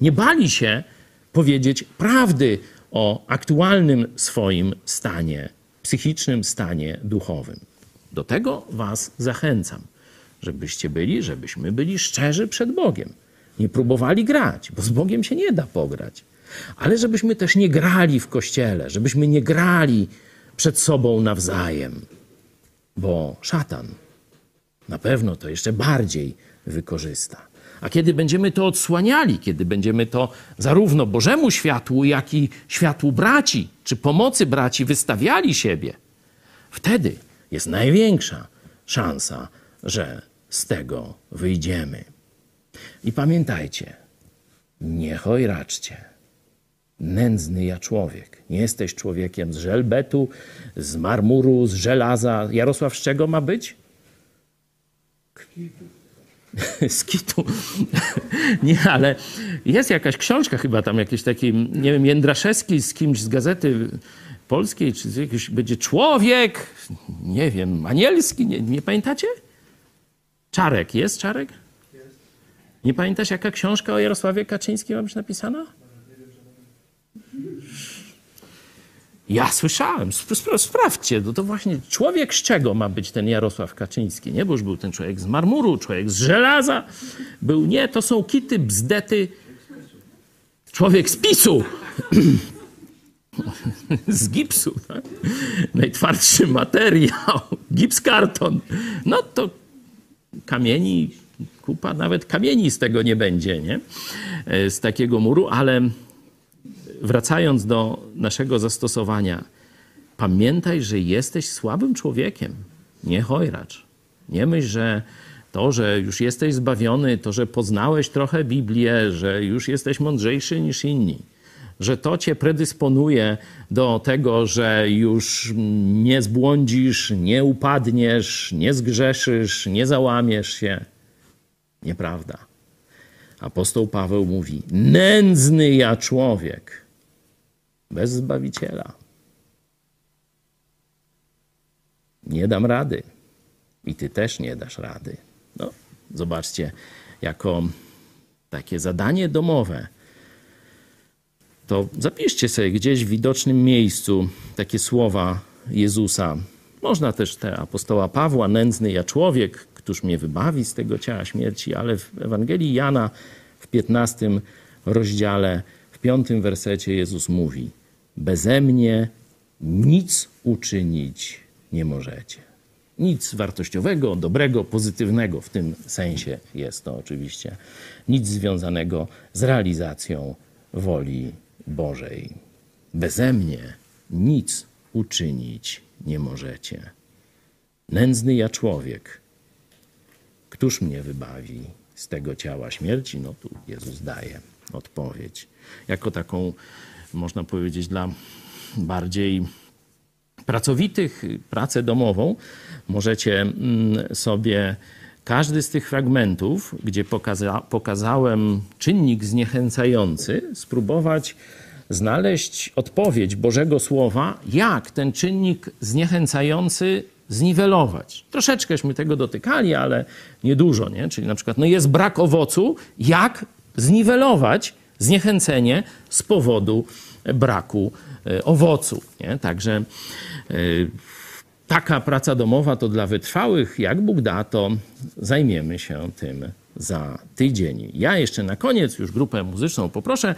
Nie bali się powiedzieć prawdy o aktualnym swoim stanie psychicznym, stanie duchowym. Do tego Was zachęcam, żebyście byli, żebyśmy byli szczerzy przed Bogiem. Nie próbowali grać, bo z Bogiem się nie da pograć. Ale żebyśmy też nie grali w kościele, żebyśmy nie grali przed sobą nawzajem, bo szatan na pewno to jeszcze bardziej wykorzysta. A kiedy będziemy to odsłaniali, kiedy będziemy to zarówno Bożemu światłu, jak i światłu braci, czy pomocy braci wystawiali siebie, wtedy jest największa szansa, że z tego wyjdziemy. I pamiętajcie, nie chojraczcie. Nędzny ja człowiek. Nie jesteś człowiekiem z żelbetu, z marmuru, z żelaza. Jarosław z czego ma być? <laughs> z kitu. <laughs> nie, ale jest jakaś książka chyba tam jakiś taki, nie wiem, Jędraszewski z kimś z gazety polskiej, czy jakiś będzie człowiek, nie wiem, anielski, nie, nie pamiętacie? Czarek, jest Czarek? Jest. Nie pamiętasz, jaka książka o Jarosławie Kaczyńskim ma być napisana? Ja słyszałem, sprawdźcie, no to właśnie człowiek z czego ma być ten Jarosław Kaczyński, nie? Bo już był ten człowiek z marmuru, człowiek z żelaza, był, nie, to są kity, bzdety, człowiek z pisu, <clears throat> z gipsu, tak? najtwardszy materiał, gips karton, no to kamieni, kupa, nawet kamieni z tego nie będzie, nie? E, z takiego muru, ale wracając do naszego zastosowania, pamiętaj, że jesteś słabym człowiekiem, nie chojracz. Nie myśl, że to, że już jesteś zbawiony, to, że poznałeś trochę Biblię, że już jesteś mądrzejszy niż inni, że to cię predysponuje do tego, że już nie zbłądzisz, nie upadniesz, nie zgrzeszysz, nie załamiesz się. Nieprawda. Apostoł Paweł mówi: Nędzny ja człowiek bez Zbawiciela. Nie dam rady. I ty też nie dasz rady. No, zobaczcie, jako takie zadanie domowe, to zapiszcie sobie gdzieś w widocznym miejscu takie słowa Jezusa. Można też te apostoła Pawła, nędzny ja człowiek, któż mnie wybawi z tego ciała śmierci, ale w Ewangelii Jana w 15 rozdziale w piątym wersecie Jezus mówi: Beze mnie nic uczynić nie możecie. Nic wartościowego, dobrego, pozytywnego w tym sensie jest to oczywiście. Nic związanego z realizacją woli Bożej. Beze mnie nic uczynić nie możecie. Nędzny ja człowiek, któż mnie wybawi z tego ciała śmierci? No tu Jezus daje odpowiedź. Jako taką, można powiedzieć, dla bardziej pracowitych, pracę domową, możecie mm, sobie każdy z tych fragmentów, gdzie pokaza pokazałem czynnik zniechęcający, spróbować znaleźć odpowiedź Bożego Słowa, jak ten czynnik zniechęcający zniwelować. Troszeczkęśmy tego dotykali, ale niedużo, nie? Czyli na przykład no jest brak owocu, jak zniwelować zniechęcenie z powodu braku e, owocu. Nie? Także e, taka praca domowa to dla wytrwałych. Jak Bóg da, to zajmiemy się tym za tydzień. Ja jeszcze na koniec już grupę muzyczną poproszę.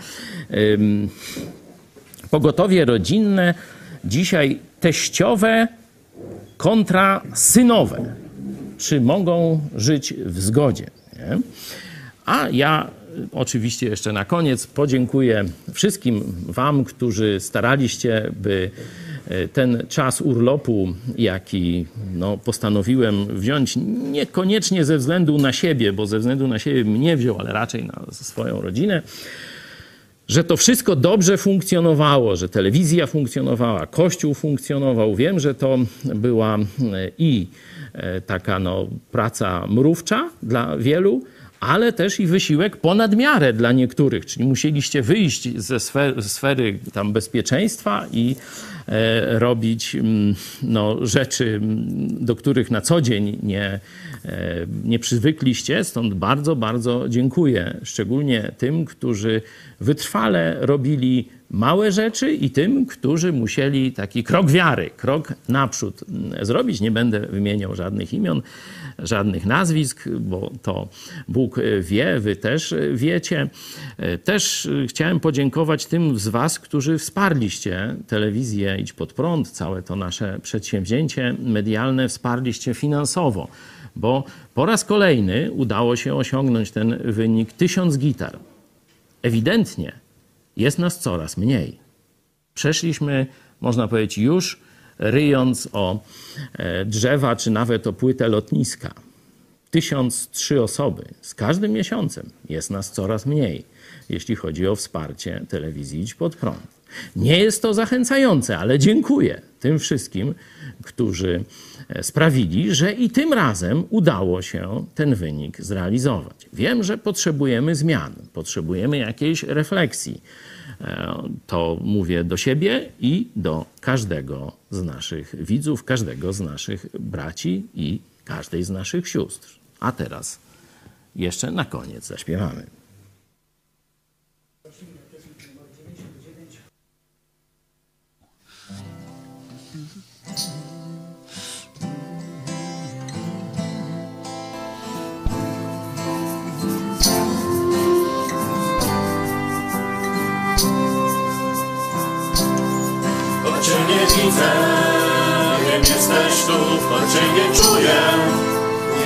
Pogotowie rodzinne dzisiaj teściowe kontra synowe. Czy mogą żyć w zgodzie? Nie? A ja oczywiście jeszcze na koniec podziękuję wszystkim Wam, którzy staraliście, by e, ten czas urlopu, jaki no, postanowiłem wziąć, niekoniecznie ze względu na siebie, bo ze względu na siebie mnie wziął, ale raczej na swoją rodzinę, że to wszystko dobrze funkcjonowało, że telewizja funkcjonowała, kościół funkcjonował. Wiem, że to była e, i e, taka no, praca mrówcza dla wielu, ale też i wysiłek ponad miarę dla niektórych, czyli musieliście wyjść ze sfery, sfery tam bezpieczeństwa i e, robić mm, no, rzeczy, mm, do których na co dzień nie, e, nie przywykliście. Stąd bardzo, bardzo dziękuję, szczególnie tym, którzy wytrwale robili małe rzeczy i tym, którzy musieli taki krok wiary, krok naprzód mm, zrobić. Nie będę wymieniał żadnych imion żadnych nazwisk, bo to Bóg wie, wy też wiecie. Też chciałem podziękować tym z Was, którzy wsparliście telewizję Idź Pod Prąd, całe to nasze przedsięwzięcie medialne wsparliście finansowo, bo po raz kolejny udało się osiągnąć ten wynik tysiąc gitar. Ewidentnie jest nas coraz mniej. Przeszliśmy, można powiedzieć, już ryjąc o e, drzewa czy nawet o płytę lotniska. Tysiąc trzy osoby z każdym miesiącem jest nas coraz mniej, jeśli chodzi o wsparcie telewizji Idź Pod Prąd. Nie jest to zachęcające, ale dziękuję tym wszystkim, którzy e, sprawili, że i tym razem udało się ten wynik zrealizować. Wiem, że potrzebujemy zmian, potrzebujemy jakiejś refleksji to mówię do siebie i do każdego z naszych widzów, każdego z naszych braci i każdej z naszych sióstr. A teraz jeszcze na koniec zaśpiewamy. Widzę, wiem jesteś tu, choć Cię nie czuję.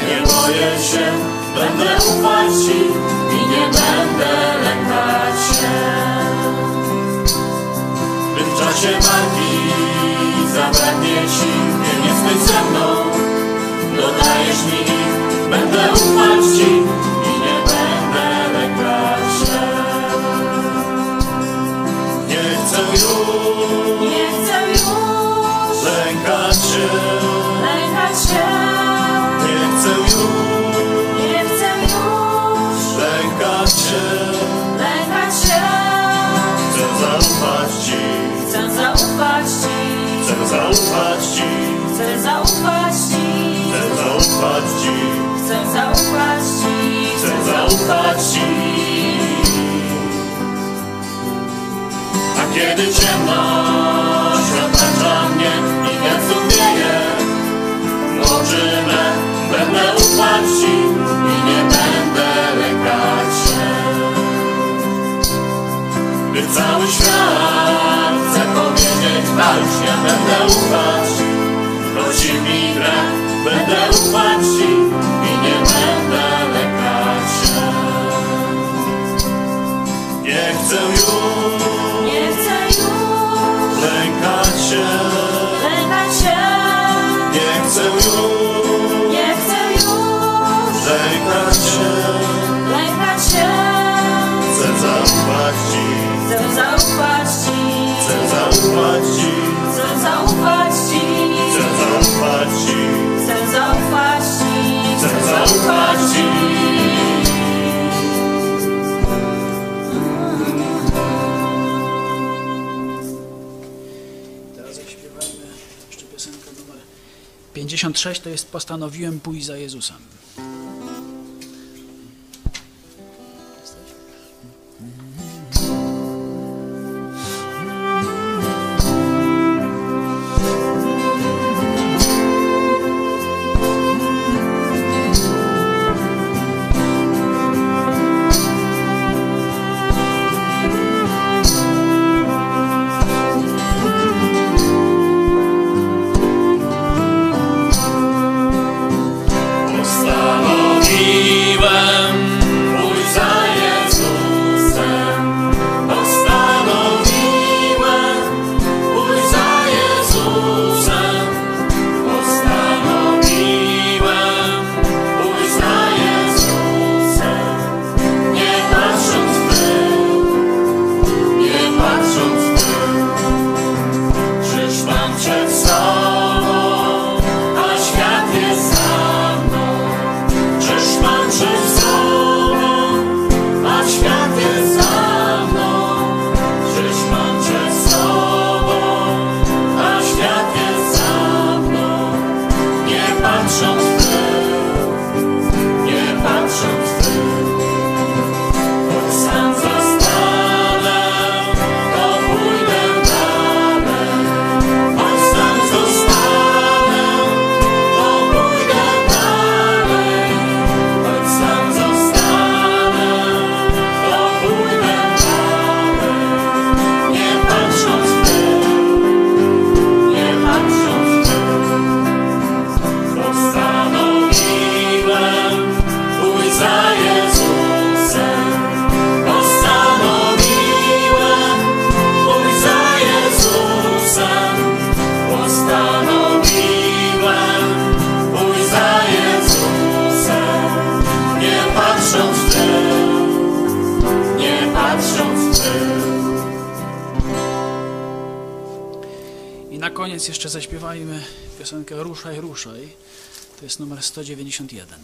Nie boję się, będę ufać Ci i nie będę lękać się. Gdy w czasie walki zabraknie Ci, wiem jesteś ze mną, dodajesz mi będę ufać Ci zaufać Ci, chcę zaufać Ci, chcę zaufać Ci, chcę zaufać Ci, chcę zaufać Ci, chcę zaufać Ci, chcę zaufać Ci. A kiedy ciemność otacza mnie i wieje, oczy me będę ufać Ci Gdy cały świat chce powiedzieć walcz, ja będę ufać, prosi mi grę, będę ufać Ci i nie będę lękać się. Nie chcę już nie chcę już lękać się, 56, to jest Postanowiłem pójść za Jezusem. I na koniec jeszcze zaśpiewajmy piosenkę Ruszaj, ruszaj. To jest numer 191.